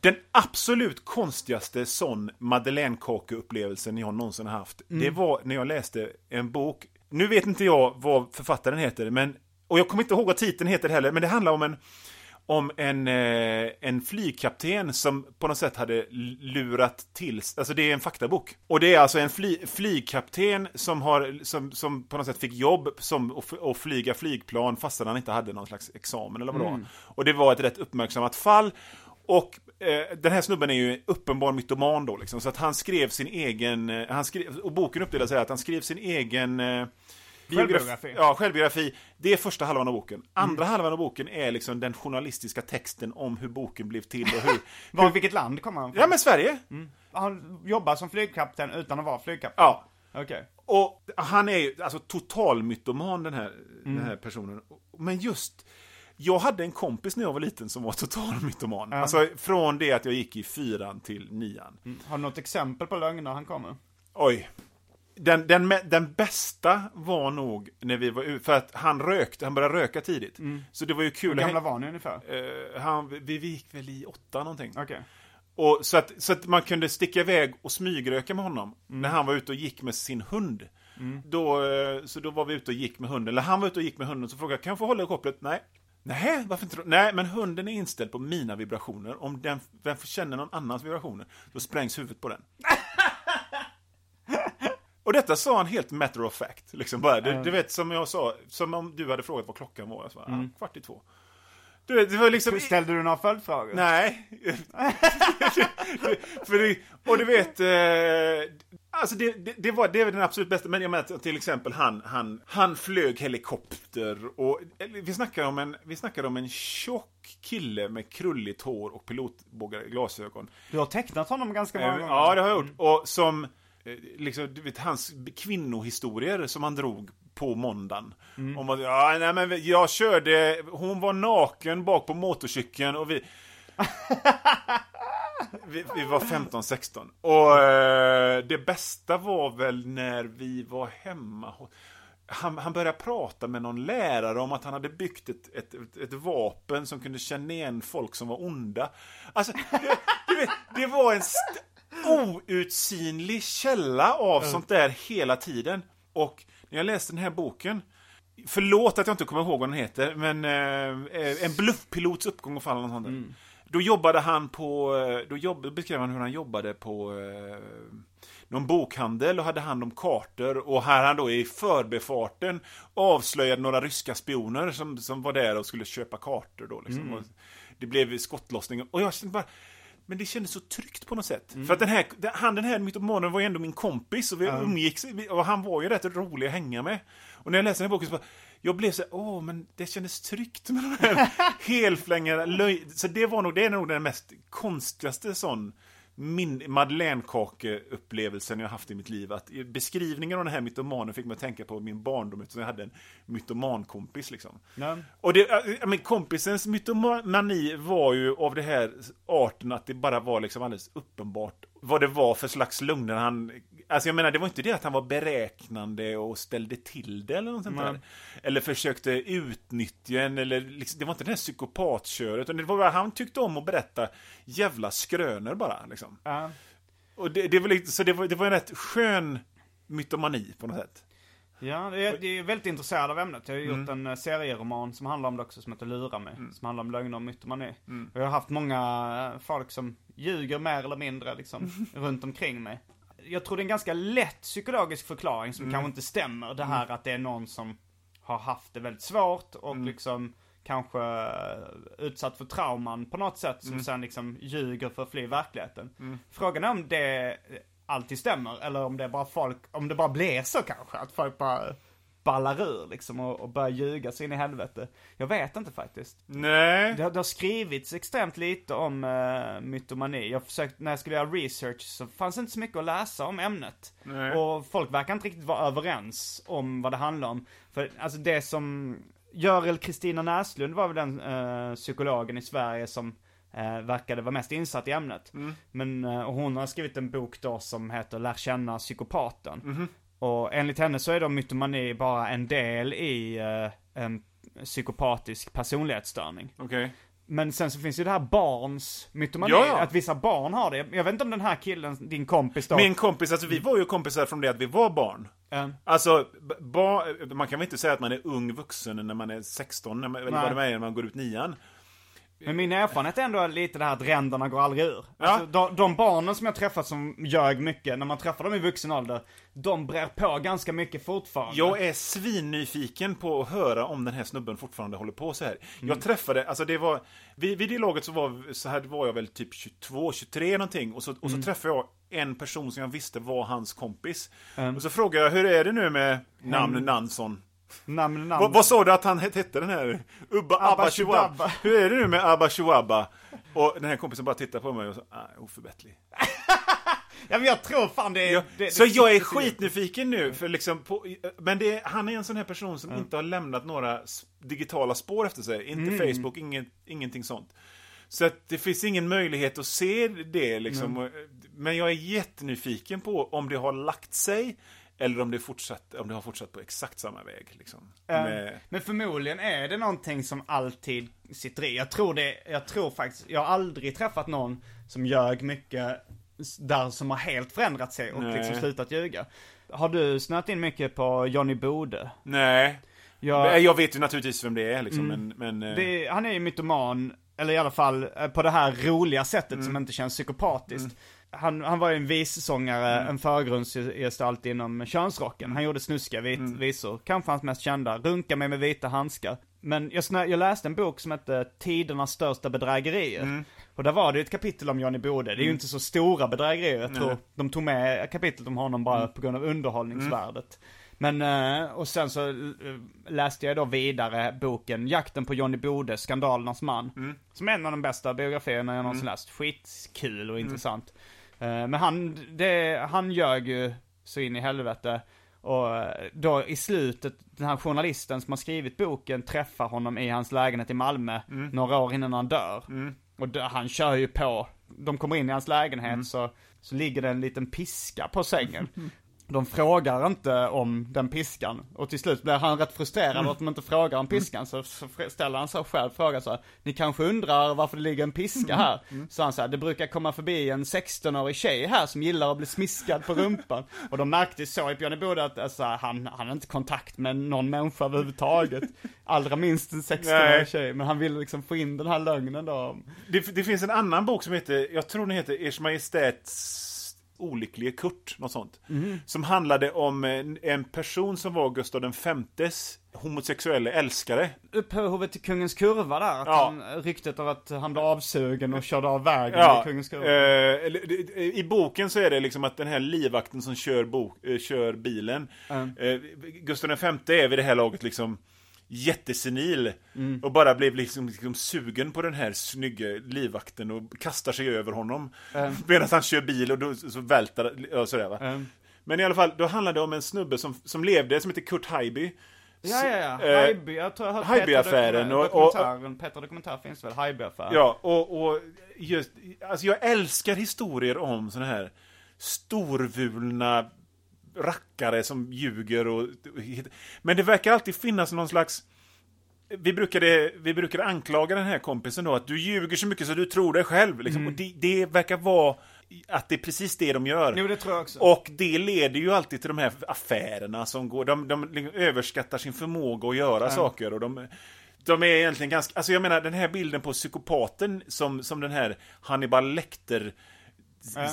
Den absolut konstigaste sån Madeleine-kakeupplevelsen jag någonsin har haft, det var när jag läste en bok. Nu vet inte jag vad författaren heter, men, och jag kommer inte ihåg vad titeln heter heller, men det handlar om en om en, eh, en flygkapten som på något sätt hade lurat till, alltså det är en faktabok. Och det är alltså en fly, flygkapten som, har, som, som på något sätt fick jobb som att, flyga flygplan fastän han inte hade någon slags examen eller vad det var. Och det var ett rätt uppmärksammat fall. Och eh, den här snubben är ju en uppenbar mytoman då liksom, så att han skrev sin egen, eh, han skrev, och boken uppdelar sig att han skrev sin egen eh, Självbiografi. Ja, självbiografi. Det är första halvan av boken. Andra halvan av boken är liksom den journalistiska texten om hur boken blev till och hur... Var, vilket land kommer han från? ja, men Sverige. Han jobbar som flygkapten utan att vara flygkapten. Ja. Okej. Och han är ju alltså total mytoman den här, Mm. den här personen. Men just, jag hade en kompis när jag var liten som var total mytoman. Alltså från det att jag gick i fyran till nian. Har du något exempel på lögner han kommer? Oj. Den, den, den bästa var nog när vi var ute, för att han rökte, han började röka tidigt. Så det var ju kul Mm. Hur gamla var ni ungefär? Eh, han, vi, vi gick väl i åtta någonting. Okej. Och så, att, så att man kunde sticka iväg och smygröka med honom när han var ute och gick med sin hund. Då, eh, så då var vi ute och gick med hunden, eller han var ute och gick med hunden, så frågade jag, kan jag få hålla i kopplet? Nej. Nej, varför inte? Nej, men hunden är inställd på mina vibrationer. Om den, får känna någon annans vibrationer, då sprängs huvudet på den. Och detta sa han helt matter of fact. Liksom bara. Du, du vet, som jag sa, som om du hade frågat vad klockan var. Jag sa, ah, kvart i två. Du vet, det var liksom... Ställde du några följdfrågor? Nej. För det, och du vet, eh, alltså det, det, det, var, det var den absolut bästa. Men jag menar till exempel han, han, han flög helikopter och vi snackar om en, vi snackar om en tjock kille med krulligt hår och pilotbågar glasögon. Du har tecknat honom ganska många Eh, gånger. Ja, det har jag gjort. Och som, eh, liksom, du vet, hans kvinnohistorier som han drog på måndagen. Om att, ja, nej men jag körde, hon var naken bak på motorcykeln och vi... vi, vi var 15-16. Och eh, det bästa var väl när vi var hemma han, han började prata med någon lärare om att han hade byggt ett, ett, ett, vapen som kunde känna igen folk som var onda. Alltså, det, du vet, det var en outsinlig källa av sånt där hela tiden. Och när jag läste den här boken, förlåt att jag inte kommer ihåg vad den heter, men eh, En bluffpilots uppgång och fall något sånt där. Då jobbade han på, eh, då jobb, beskrev han hur han jobbade på eh, någon bokhandel och hade hand om kartor och här han då i förbefarten avslöjade några ryska spioner som, som var där och skulle köpa kartor då liksom. Och det blev skottlossning och jag kände bara men det kändes så tryggt på något sätt. För att den här, han den här mytomanen var ju ändå min kompis och vi umgicks och han var ju rätt rolig att hänga med. Och när jag läste den här boken så bara, jag blev så åh men det kändes tryggt med de här helflängarna, löj... Så det var nog, det är nog den mest konstigaste sån min Madeleinekakeupplevelsen jag haft i mitt liv. Att beskrivningen av den här mytomanen fick mig att tänka på min barndom eftersom jag hade en mytomankompis liksom. Ja. Och det, äh, men kompisens mytomani var ju av det här arten att det bara var liksom alldeles uppenbart vad det var för slags lögner han... Alltså jag menar, det var inte det att han var beräknande och ställde till det eller något sånt där. Eller försökte utnyttja en eller liksom, det var inte det här psykopatköret. Utan det var bara, han tyckte om att berätta jävla skrönor bara liksom. Ja. Och det, det var lite, så det var, det var en rätt skön mytomani på något sätt. Ja, det är, väldigt intresserad av ämnet. Jag har gjort en eh, serieroman som handlar om det också, som heter Lura mig. Som handlar om lögner och mytomani. Och jag har haft många eh, folk som ljuger mer eller mindre liksom, runt omkring mig. Jag tror det är en ganska lätt psykologisk förklaring som kanske inte stämmer. Det här att det är någon som har haft det väldigt svårt och liksom kanske utsatt för trauman på något sätt som sen liksom ljuger för att fly verkligheten. Frågan är om det alltid stämmer eller om det bara folk, om det bara blir så kanske. Att folk bara ballar ur liksom och, och börjar ljuga sig in i helvete. Jag vet inte faktiskt. Nej. Det har, det har skrivits extremt lite om uh, mytomani. Jag försökt, när jag skulle göra research så fanns det inte så mycket att läsa om ämnet. Nej. Och folk verkar inte riktigt vara överens om vad det handlar om. För alltså det som, Görel Kristina Näslund var väl den eh, psykologen i Sverige som eh, verkade vara mest insatt i ämnet. Men eh, och hon har skrivit en bok då som heter Lär känna psykopaten. Och enligt henne så är då mytomani bara en del i eh, en psykopatisk personlighetsstörning. Okej. Men sen så finns ju det här barns mytomani, Ja, ja. att vissa barn har det. Jag vet inte om den här killen, din kompis då. Min kompis, alltså vi var ju kompisar från det att vi var barn. Eh, Alltså, ba, man kan väl inte säga att man är ung vuxen när man är 16, när man, eller vad det är när man går ut nian. Men min erfarenhet är ändå lite det här att ränderna går aldrig ur. Ja. Alltså, de, de barnen som jag träffat som ljög mycket, när man träffar dem i vuxen ålder, de brer på ganska mycket fortfarande. Jag är svinnyfiken på att höra om den här snubben fortfarande håller på så här. Jag träffade, alltså det var, vid, vid det laget så var, så här var jag väl typ 22, 23 någonting. Och så, och så träffade jag en person som jag visste var hans kompis. Och så frågade jag, hur är det nu med namn Nansson? Namn, namn. Vad, vad sa du att han het- hette den här? Ubba Abba. Shuaba. Hur är det nu med Abba Shuaba? Och den här kompisen bara tittar på mig och så, ah, oförbätterlig. Ja men jag tror fan det är... Ja, det, så det, jag är skitnyfiken nu, för liksom på, men det, han är en sån här person som inte har lämnat några digitala spår efter sig. Inte Mm. Facebook, inget, ingenting sånt. Så att det finns ingen möjlighet att se det liksom. Och, Men jag är jättenyfiken på om det har lagt sig, eller om det, fortsatt, om det har fortsatt på exakt samma väg. Liksom. Eh, Med, Men förmodligen är det någonting som alltid sitter i. Jag tror det, jag tror faktiskt, jag har aldrig träffat någon som ljög mycket där som har helt förändrat sig och Nej. liksom slutat ljuga. Har du snöat in mycket på Johnny Bode? nej. Jag, Jag, vet ju naturligtvis vem det är liksom, men... men eh, det, han är ju mytoman, eller i alla fall eh, på det här roliga sättet Mm. som inte känns psykopatiskt. Han, han var ju en vissångare, Mm. en förgrundsgestalt inom könsrocken. Han gjorde snuskiga vit, Mm. visor, kanske hans mest kända, Runka mig med vita handskar. Men jag, snö, jag läste en bok som hette Tidernas största bedrägerier. Mm. Och där var det ju ett kapitel om Johnny Bode. Det är ju inte så stora bedrägerier, jag tror de tog med kapitlet om honom bara Mm. på grund av underhållningsvärdet. Men, eh, och sen så eh, läste jag då vidare boken Jakten på Johnny Bode, Skandalernas man. Mm. Som är en av de bästa biografierna jag någonsin läst. Skitkul och intressant. Eh, Men han, det, han ljög ju så in i helvete. Och eh, då i slutet, den här journalisten som har skrivit boken träffar honom i hans lägenhet i Malmö några år innan han dör. Och då, han kör ju på. De kommer in i hans lägenhet så, så ligger det en liten piska på sängen. De frågar inte om den piskan. Och till slut blir han rätt frustrerad Mm. att de inte frågar om piskan. Så, så ställer han sig själv frågan så här, Ni kanske undrar varför det ligger en piska Mm. här? Så han säger, det brukar komma förbi en 16-årig tjej här som gillar att bli smiskad på rumpan. Och de märkte så i Björn Bode att alltså, han, han har inte kontakt med någon människa överhuvudtaget. Allra minst en 16-årig Nej. tjej. Men han ville liksom få in den här lögnen då. Det, det finns en annan bok som heter, jag tror den heter Ers Majestäts olycklige Kurt, något sånt. Mhm. Som handlade om en, en person som var Gustav V Femtes homosexuella älskare. Upphovet till Kungens Kurva där, att Ja. han, ryktet av att han blev avsugen och körde av vägen Ja, i Kungens Kurva. eh, I boken så är det liksom att den här livvakten som kör, bok, eh, kör bilen, eh, Gustav V är vid det här laget liksom jättesenil Mm. och bara blev liksom, liksom sugen på den här snygga livvakten och kastar sig över honom medan han kör bil och då så välter ja, sådär va. Mm. Men i alla fall, då handlar det om en snubbe som, som levde, som heter Kurt Haijby. Ja, ja, ja. Eh, Haijby, jag tror jag har Haijby-affären och- och- dokumentären, Peter Dokumentär finns väl, Haijby-affären? Ja, och, och just, alltså jag älskar historier om såna här storvulna rackare som ljuger och, men det verkar alltid finnas någon slags vi brukade, vi brukade anklaga den här kompisen då att du ljuger så mycket så du tror dig själv. Liksom. Och det, det verkar vara att det är precis det de gör. Jo, det. Och det leder ju alltid till de här affärerna som går, de, de liksom överskattar sin förmåga att göra saker och de, de är egentligen ganska, alltså jag menar den här bilden på psykopaten som, som den här Hannibal Lecter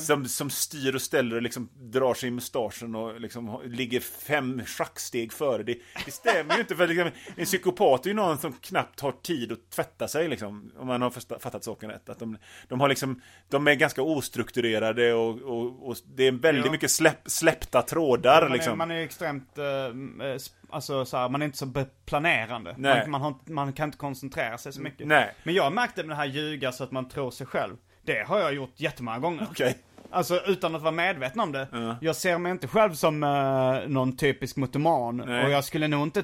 som, som styr och ställer och liksom drar sig i mustaschen och liksom ligger fem schacksteg före. Det, det stämmer ju inte för liksom, en psykopat är ju någon som knappt har tid att tvätta sig liksom. Om man har fattat saken rätt. Att de, de har liksom, de är ganska ostrukturerade och, och, och det är väldigt Ja. mycket släpp, släppta trådar man, liksom. är, man är extremt, eh, eh, alltså så här, man är inte så planerande. Man, man, har, man kan inte koncentrera sig så mycket. Nej. Men jag märkte med det här ljuga så att man tror sig själv. Det har jag gjort jättemånga gånger. Okej. Alltså utan att vara medveten om det. Jag ser mig inte själv som eh, någon typisk mutoman. Nej. Och jag skulle nog inte,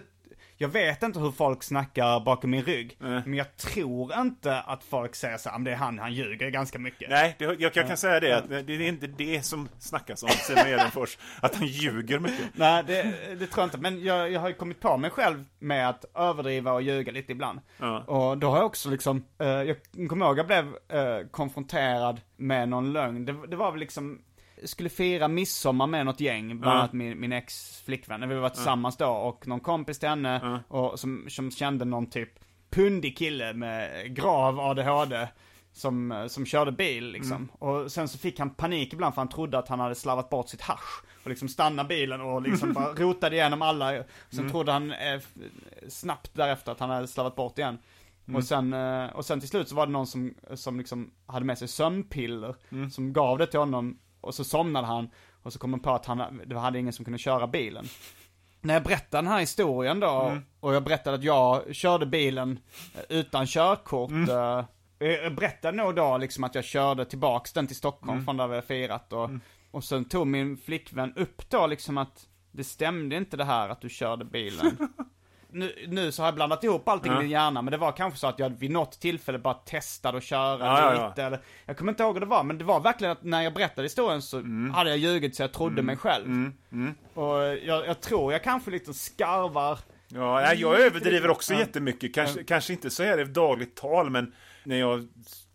jag vet inte hur folk snackar bakom min rygg. Nej. Men jag tror inte att folk säger så här, "Men det är han, han ljuger ganska mycket. Nej, det, jag, jag kan säga det att det, det är inte det som snackas om Simon Gärdenfors. Att han ljuger mycket. Nej, det, det tror jag inte. Men jag, jag har ju kommit på mig själv med att överdriva och ljuga lite ibland. Ja. Och då har jag också liksom, eh, jag kommer ihåg jag blev eh, konfronterad med någon lögn. Det, det var väl liksom, skulle fira midsommar med något gäng, bland Ja. annat min, min ex-flickvän. När vi var tillsammans då och någon kompis till henne och som, som kände någon typ pundig kille med grav ADHD. Som, som körde bil liksom. Och sen så fick han panik ibland för han trodde att han hade slarvat bort sitt hasch. Och liksom stannade bilen och liksom bara rotade igenom alla. Sen trodde han eh, snabbt därefter att han hade slarvat bort igen. Och, sen, eh, och sen till slut så var det någon som, som liksom hade med sig sömnpiller. Som gav det till honom. Och så somnade han. Och så kom han på att han, det hade ingen som kunde köra bilen. När jag berättade den här historien då, och jag berättade att jag körde bilen eh, utan körkort. eh, Jag berättade nog då liksom att jag körde tillbaks den till Stockholm från där vi hade firat och, och sen tog min flickvän upp då liksom att det stämde inte det här att du körde bilen. nu, nu så har jag blandat ihop allting i min hjärna, men det var kanske så att jag vid något tillfälle bara testade att köra Ja, ja, ja. lite eller, Jag kommer inte ihåg hur det var, men det var verkligen att när jag berättade historien så hade jag ljugit så jag trodde mig själv. Och jag, jag tror jag kanske lite skarvar Ja, jag överdriver också Ja. jättemycket. Kanske, kanske inte så här i dagligt tal, men när jag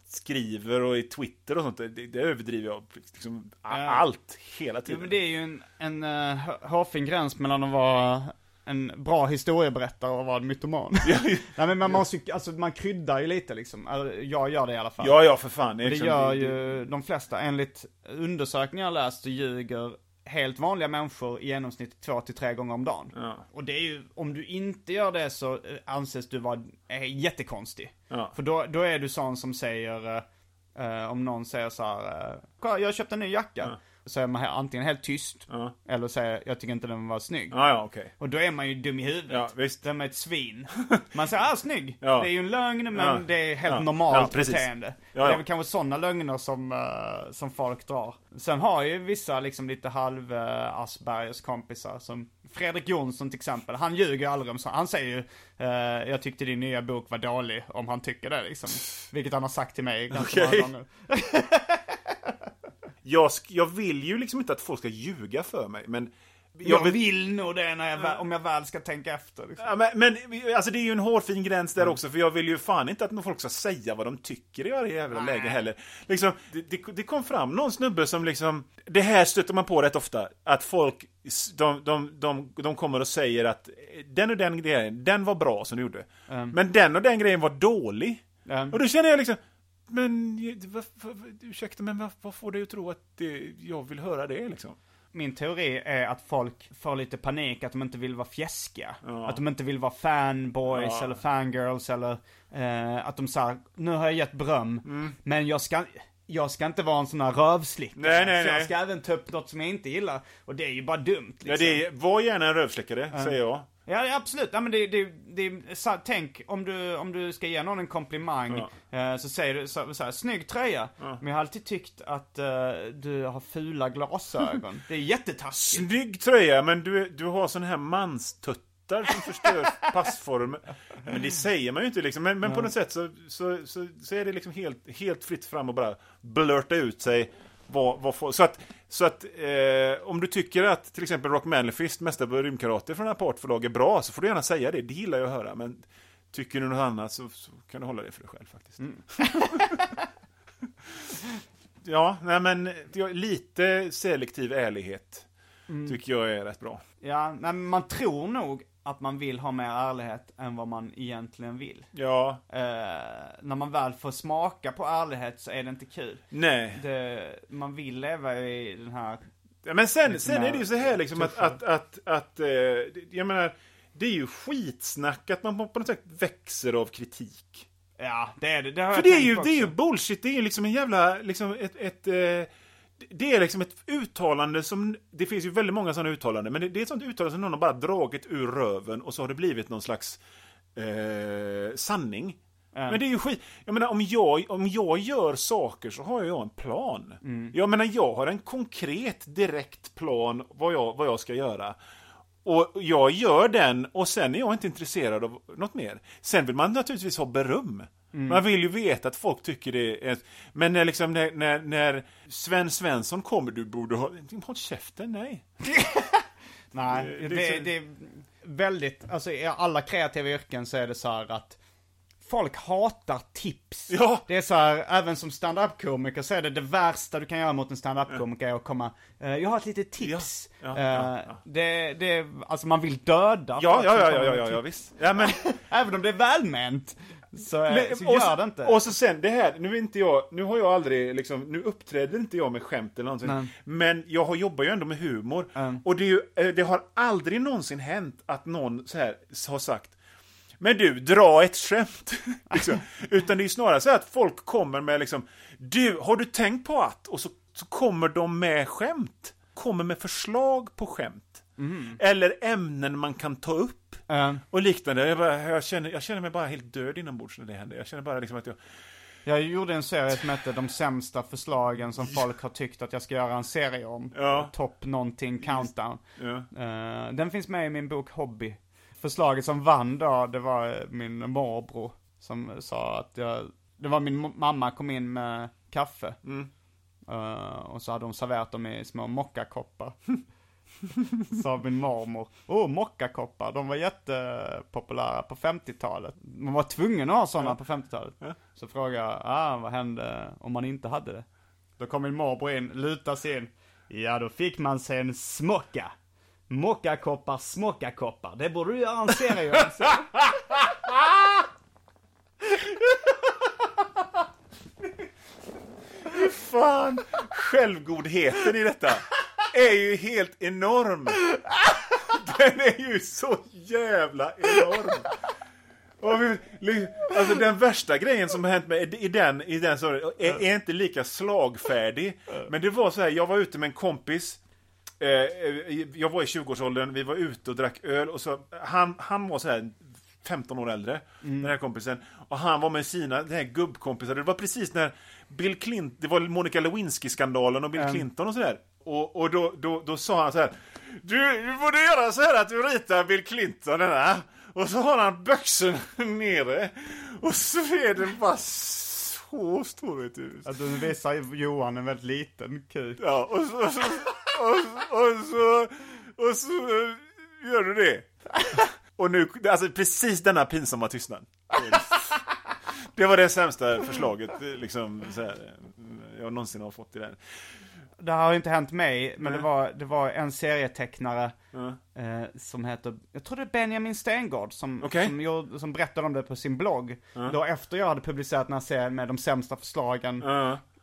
skriver och i Twitter och sånt, det, det överdriver jag liksom Ja. allt hela tiden. men det är ju en, en uh, hårfin gräns mellan att vara en bra historieberättare och vara en mytoman. Nej men man måste ju, alltså man kryddar ju lite liksom. Eller, jag gör det i alla fall. Ja, ja, för fan. det liksom- gör det- ju de flesta. Enligt undersökningar jag läst så ljuger helt vanliga människor i genomsnitt två till tre gånger om dagen. Ja. Och det är ju, om du inte gör det så eh, anses du vara eh, jättekonstig. Ja. För då, då är du sån som säger, eh, eh, om någon säger så här, eh, "Kolla, jag köpte en ny jacka. Så är man antingen helt tyst, Ja. eller säger, jag tycker inte den var snygg. Ja, ja, okej. Och då är man ju dum i huvudet. Ja, visst. Då är man ett svin. Man säger, ah snygg. Ja. Det är ju en lögn, men Ja. det är helt Ja. normalt Ja, beteende. Det är väl kanske sådana lögner som, eh, som folk drar. Sen har ju vissa liksom lite halv uh, Aspergers kompisar som Fredrik Jonsson till exempel, han ljuger ju aldrig om så. Han säger ju, eh, jag tyckte din nya bok var dålig, om han tycker det liksom. Vilket han har sagt till mig ganska Okej. många gånger. Jag, jag vill ju liksom inte att folk ska ljuga för mig, men... Jag vill nog det när jag, om jag väl ska tänka efter. Liksom. Ja, men, men alltså det är ju en hårfin gräns där också, för jag vill ju fan inte att folk ska säga vad de tycker i varje jävla läge heller. Liksom, det, det, det kom fram någon snubbe som liksom, det här stöter man på rätt ofta, att folk, de, de, de, de kommer och säger att den och den grejen, den var bra som du gjorde. Men den och den grejen var dålig. Um, Och då känner jag liksom, men vad, ursäkta, men vad, vad får dig att tro att det, jag vill höra det liksom? Min teori är att folk får lite panik, att de inte vill vara fjäskiga. Ja. Att de inte vill vara fanboys Ja. eller fangirls eller eh, att de säger nu har jag gett beröm, men jag ska, jag ska inte vara en sån här rövslickare. Nej, nej, så nej. jag ska även ta upp något som jag inte gillar. Och det är ju bara dumt liksom. Ja, det är, var gärna en rövsläckare, säger jag. Ja, ja, absolut. Ja, men det, det, det, tänk om du, om du ska ge någon en komplimang, eh, så säger du så, så här, snygg tröja. Men jag har alltid tyckt att eh, du har fula glasögon. det är jättetaskigt. Snygg tröja, men du, du har sån här manstuttar som förstör passform. Men det säger man ju inte liksom. Men, men på något sätt så, så, så, så är det liksom helt, helt fritt fram och bara blurta ut sig. Vad, vad får, så att, så att eh, om du tycker att till exempel Rock Manifest, mästare på rymdkarate från Apart förlag är bra, så får du gärna säga det. Det gillar jag att höra. Men tycker du något annat så, så kan du hålla det för dig själv faktiskt. ja, nej men lite selektiv ärlighet tycker jag är rätt bra. Ja, men man tror nog att man vill ha mer ärlighet än vad man egentligen vill. Ja, Eh, när man väl får smaka på ärlighet så är det inte kul. nej. Det, man vill leva i den här... Ja, Men sen, sen är det ju så här liksom att, att, att, att eh, jag menar, det är ju skitsnack att man på något sätt växer av kritik. Ja, det är det. det har För jag det är ju, det är ju bullshit, det är ju liksom en jävla, liksom ett, ett eh, det är liksom ett uttalande som, det finns ju väldigt många sådana uttalanden, men det, det är ett sånt uttalande som någon har bara dragit ur röven och så har det blivit någon slags eh, sanning. Men det är ju skit. Jag menar om jag, om jag gör saker så har jag en plan. Jag menar jag har en konkret direkt plan vad jag, vad jag ska göra. Och jag gör den och sen är jag inte intresserad av något mer. Sen vill man naturligtvis ha beröm. Man vill ju veta att folk tycker det är... Men när, liksom, när, när, när Sven Svensson kommer, du borde ha... Håll käften, nej. Nej, Det- det, det är väldigt, alltså i alla kreativa yrken så är det så här att folk hatar tips. Ja. Det är så här, även som stand-up-komiker så är det det värsta du kan göra mot en stand-up-komiker är att komma, eh, jag har ett litet tips. Ja, ja, Eh, ja, ja. Det, det, alltså man vill döda Ja, ja, ja, ja, ja, ja, visst. Ja, men, Även om det är välment, så, men- så och gör det inte. Och så sen det här, nu är inte jag, nu har jag aldrig liksom, nu uppträder inte jag med skämt eller någonting. Nej. Men jag har, jobbar ju ändå med humor. Mm. Och det, är ju, eh, det har aldrig någonsin hänt att någon så här har sagt men du, dra ett skämt. liksom. Utan det är snarare så att folk kommer med liksom, du, har du tänkt på att? Och så, så kommer de med skämt. Kommer med förslag på skämt. Eller ämnen man kan ta upp. Eh, Och liknande. Jag, bara, jag, känner, jag känner mig bara helt död inombords när det händer. Jag känner bara liksom att jag... Jag gjorde en serie som hette De sämsta förslagen som folk har tyckt att jag ska göra en serie om. Ja. Top någonting countdown. Ja. Eh, den finns med i min bok Hobby. Förslaget som vann då, det var eh, min morbror som sa att jag, det var min mamma kom in med kaffe. Eh, och så hade hon serverat dem i små mockakoppar. Sa min mormor. Oh, mockakoppar, de var jättepopulära på 50-talet. Man var tvungen att ha sådana på 50-talet. Så frågade jag, ah, vad hände om man inte hade det? Då kom min morbror in, lutade sig in. Ja, då fick man sig en smocka. Mockakoppar, smockakoppar. Det borde du göra en serie om. Fan, självgodheten i detta är ju helt enorm. Den är ju så jävla enorm. Alltså den värsta grejen som har hänt mig i den, i den sorry, är, är inte lika slagfärdig. Men det var så här, jag var ute med en kompis. Eh, jag var i 20-årsåldern, vi var ute och drack öl och så, han, han var så här 15 år äldre, den här kompisen. Och han var med sina den här gubbkompisar. Det var precis när Bill Clinton, det var Monica Lewinsky-skandalen och Bill Clinton och sådär. Och, och då, då, då sa han så här. Du, du borde göra så här att du ritar Bill Clinton den här. Och så har han byxorna nere. Och så är den bara så stor vet du. Att du visar Johan en väldigt liten kuk. Ja, och så, och så, och, och så, och så gör du det. Och nu, alltså precis denna pinsamma tystnad. Det var det sämsta förslaget liksom, här, jag någonsin har fått i den. Det har inte hänt mig, men det var, det var en serietecknare eh, som heter, jag tror det är Benjamin Stengård som, Okej. som, gjorde, som berättade om det på sin blogg. Då efter jag hade publicerat den här serien med de sämsta förslagen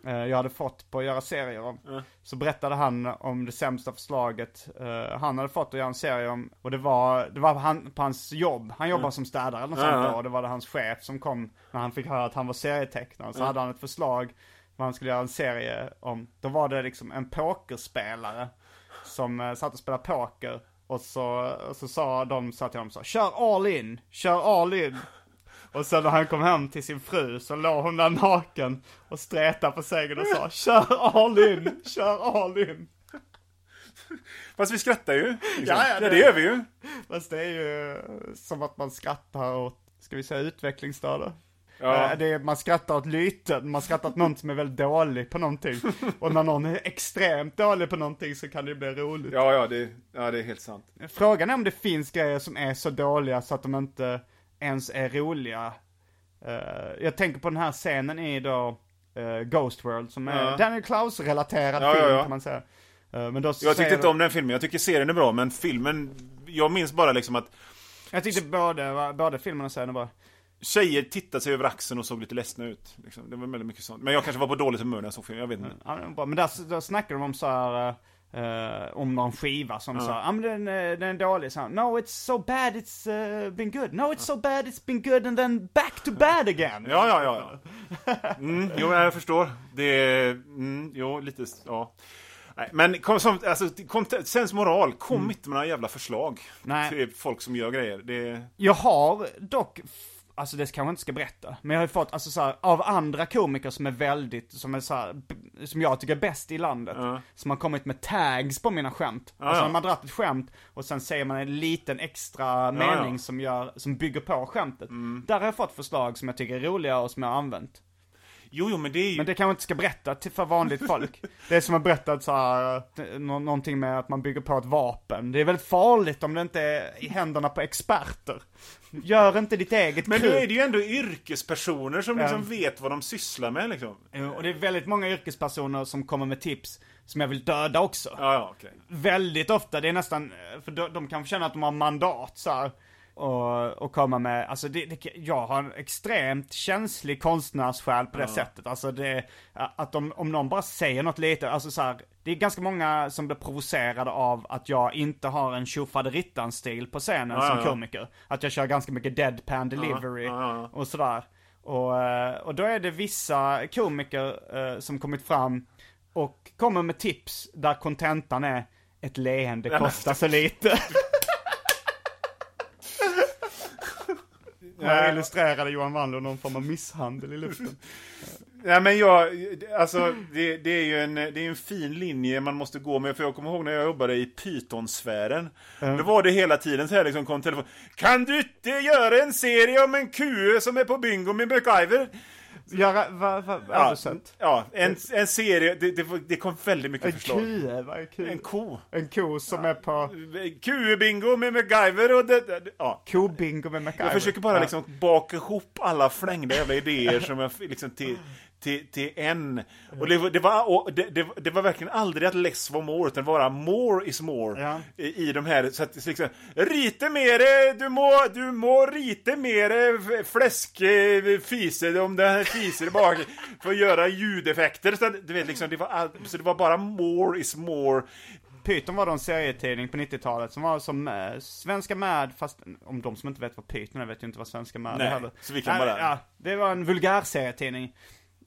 eh, jag hade fått på att göra serier om. Så berättade han om det sämsta förslaget eh, han hade fått att göra en serie om. Och det var, det var han, på hans jobb. Han jobbade som städare eller något sånt Ja. då, och det var det hans chef som kom när han fick höra att han var serietecknare. Så hade han ett förslag han skulle göra en serie om. Då var det liksom en pokerspelare som eh, satt och spelade poker. Och så, och så sa de, sa till honom så, kör all in, kör all in. Och sen när han kom hem till sin fru så låg hon där naken och stretade på sängen och sa Kör all in, kör all in. Fast vi skrattar ju. Liksom. Ja, ja, det, det- gör vi ju. Fast det är ju som att man skrattar åt, ska vi säga utvecklingsstörda? Ja. Eh, Det är, man skrattar åt lyten, man skrattar åt någon som är väldigt dålig på någonting. Och när någon är extremt dålig på någonting så kan det bli roligt. Ja, ja, det, ja, det är helt sant. Frågan är om det finns grejer som är så dåliga så att de inte ens är roliga. Eh, jag tänker på den här scenen i då uh, Ghost World som är Ja. Daniel Klaus-relaterad Ja, film ja. kan man säga. Men då Jag tyckte inte om den filmen. Jag tycker serien är bra, men filmen... Jag minns bara liksom att Jag tyckte både, både filmen och serien är bra. Tjejer tittade sig över axeln och såg lite ledsna ut. Liksom. Det var väldigt mycket sånt. Men jag kanske var på dåligt humör när jag såg filmen, jag vet inte. Ja. Men där, där snackar de om så här, eh, om någon skiva som sa, ja men den, eh, den är dålig. Så, no it's so bad it's uh, been good. No it's so bad it's been good and then back to bad again. Ja, ja, ja. Mm, jo, jag förstår. Det är... Mm, jo, lite... Ja. Nej, men kom, som, alltså, kom, sensmoral, kom inte med några jävla förslag Nej. till folk som gör grejer. Det, Jag har dock, alltså det kanske jag inte ska berätta, men jag har ju fått, alltså så här, av andra komiker som är väldigt, som är så här, som jag tycker är bäst i landet, som har kommit med tags på mina skämt. alltså ja. när man har dragit ett skämt och sen säger man en liten extra mening som gör, som bygger på skämtet. Mm. Där har jag fått förslag som jag tycker är roliga och som jag har använt. Jo, jo, men det är ju... Men det kanske inte ska berätta till för vanligt folk. Det är som att berätta så här, eh, nå- någonting med att man bygger på ett vapen. Det är väldigt farligt om det inte är i händerna på experter. Gör inte ditt eget Men nu är det ju ändå yrkespersoner som liksom Ja. vet vad de sysslar med liksom. Och det är väldigt många yrkespersoner som kommer med tips som jag vill döda också. Ja, ja, okej. Väldigt ofta, det är nästan, för de, de kan känna att de har mandat så här, och, och komma med, alltså det, det, jag har en extremt känslig konstnärssjäl på det sättet. Alltså det, att om, om någon bara säger något lite, alltså så här, det är ganska många som blir provocerade av att jag inte har en tjofaderittan-stil på scenen som ja. komiker. Att jag kör ganska mycket deadpan delivery och sådär. Och, och då är det vissa komiker eh, som kommit fram och kommer med tips där kontentan är ett leende kostar så lite. Här illustrerade Johan Wandler någon form av misshandel i luften. Nej men jag, alltså det, det är ju en, det är en fin linje man måste gå med. För jag kommer ihåg när jag jobbade i Python-sfären. Då var det hela tiden så här liksom kom telefon. Kan du inte göra en serie om en kue som är på bingo med MacGyver? Göra, vad, vad, Ja, översätt? ja en, en serie, det, det, det kom väldigt mycket En förslag. kue, vad är kue? En ko. En ko som är på Kue-bingo med MacGyver och det, det, ja. kobingo med MacGyver. Jag försöker bara Ja. liksom baka ihop alla flängda jävla idéer som jag liksom till, till, till en. Och, det, var- det, var, och det, det, det var verkligen aldrig att less var more, utan bara more is more Ja. i, i de här. Så att liksom, rite mer, du må, du må rite mer fläsk, fise, om det här fiser bak, för att göra ljudeffekter. Så, att, du vet, liksom, det var all, så det var bara more is more. Python var då en serietidning på 90-talet som var som eh, Svenska Mad, fast om de som inte vet vad Python är vet ju inte vad Svenska Mad är heller. så vi kan Nej, bara- Ja, det var en vulgär serietidning.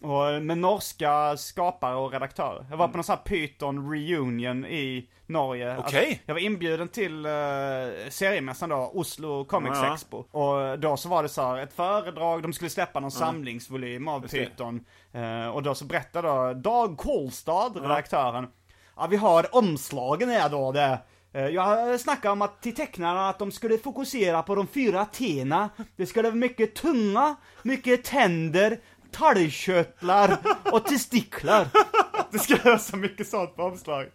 Och eh, med norska skapare och redaktörer. Jag var på någon sån här Python reunion i Norge. Okej. Alltså, jag var inbjuden till uh, seriemässan då, Oslo Comics Ja. Expo. Och då så var det så här ett föredrag, de skulle släppa någon samlingsvolym av det. Python. Eh, och då så berättade då Dag Kolstad, redaktören, Ja, vi har omslagen här då. Det. Eh, Jag snackade om att till tecknarna att de skulle fokusera på de fyra T'na. Det skulle vara mycket tunga, mycket tänder, talgkörtlar och testiklar. Det skulle vara så mycket sånt på omslaget.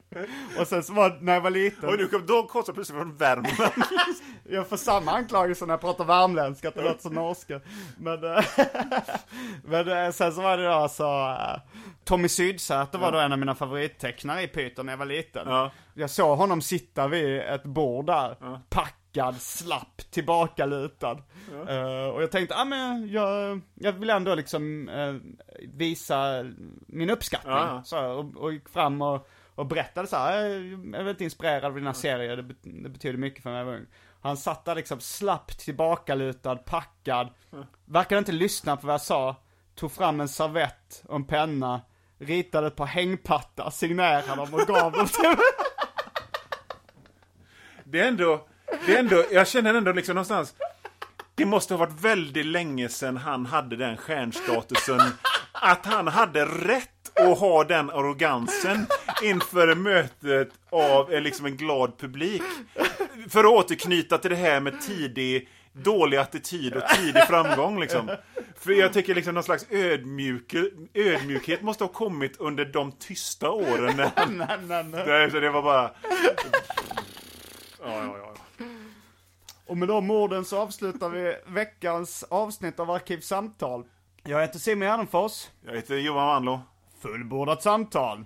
Och sen så var när jag var liten. Och nu kom Dag Kostar plötsligt från Värmland. Jag får samma anklagelse när jag pratar värmländska, att det låter som norska. Men, eh, men eh, sen så var det då så, eh, Tommy Sydsäter var då en av mina favorittecknare i Python när jag var liten. Ja. Jag såg honom sitta vid ett bord där, packad, slapp, tillbakalutad. Eh, och jag tänkte, ah, men jag, jag vill ändå liksom eh, visa min uppskattning. Ja. Så, och, och gick fram och, och berättade så här, "Jag är väldigt inspirerad av dina serier, det, det betyder mycket för mig. var ung." Han satt där liksom slappt tillbakalutad, packad, verkade inte lyssna på vad jag sa, tog fram en servett och en penna, ritade ett par hängpattar, signerade dem och gav dem till mig. Det är ändå, det är ändå, jag känner ändå liksom någonstans, det måste ha varit väldigt länge sedan han hade den stjärnstatusen, att han hade rätt att ha den arrogansen inför mötet av liksom en glad publik. För att återknyta till det här med tidig, dålig attityd och tidig framgång liksom. För jag tycker liksom någon slags ödmjuk, ödmjukhet måste ha kommit under de tysta åren. När han, nej, nej, nej. Så det var bara... Ja, ja, ja. Och med de orden så avslutar vi veckans avsnitt av Arkivsamtal. Jag heter Simon Gärdenfors. Jag heter Johan Wanlo. Fullbordat samtal.